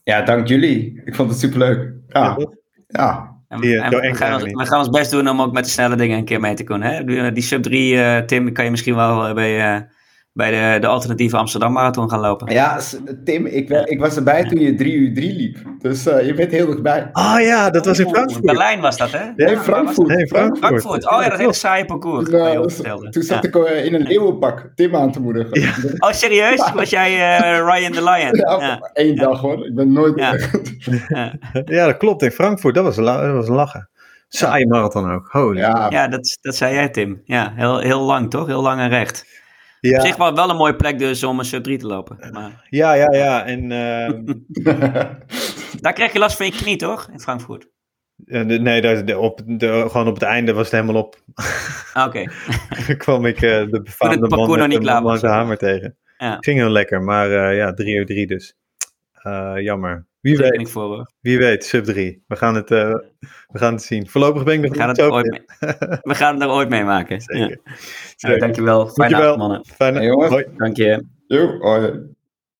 Ja, dank jullie. Ik vond het superleuk. Ja. ja. En, die, en we, gaan ons, we, gaan ons, best doen om ook met de snelle dingen een keer mee te kunnen. Hè? Die sub 3, uh, Tim, kan je misschien wel bij, uh, bij de, de alternatieve Amsterdam Marathon gaan lopen. Ja, Tim, ik, ik was erbij toen je 3 uur 3 liep. Dus uh, je bent heel dichtbij. Ah ja, dat was in Frankfurt. Berlijn was dat, hè? Nee, ja, Frankfurt. Nee, Frankfurt. Frankfurt. Oh ja, dat hele saaie parcours. Nou, toen zat ik in een leeuwenpak Tim aan te moedigen. Ja. Oh, serieus? Was jij Ryan the Lion? Ja, één dag hoor. Ik ben nooit ja. ja, dat klopt. In Frankfurt, dat was, dat was lachen. Saaie marathon ook. Holy. Ja, ja dat, dat zei jij, Tim. Ja, heel, heel lang, toch? Heel lang en recht. Ja. Op zich wel, wel een mooie plek dus om een sub 3 te lopen. Maar... Ja, ja, ja. En, uh... daar krijg je last van je knie, toch? In Frankfurt? nee, daar, op, de, gewoon op het einde was het helemaal op. Ah, oké. Okay. kwam ik uh, de befaamde man met niet klaar was, hamer tegen. Ja. Ging heel lekker, maar uh, ja, 3 uur 3 dus. jammer. Wie weet. Voor, Wie weet, sub 3. We gaan het, uh, we gaan het zien. Voorlopig ben ik nog we gaan het ooit mee, We gaan het er ooit mee maken. Zeker. Ja. Zeker. dankjewel. Fijne avond, mannen. Fijne, hey. Hoi. Dank je. Jo, hoi.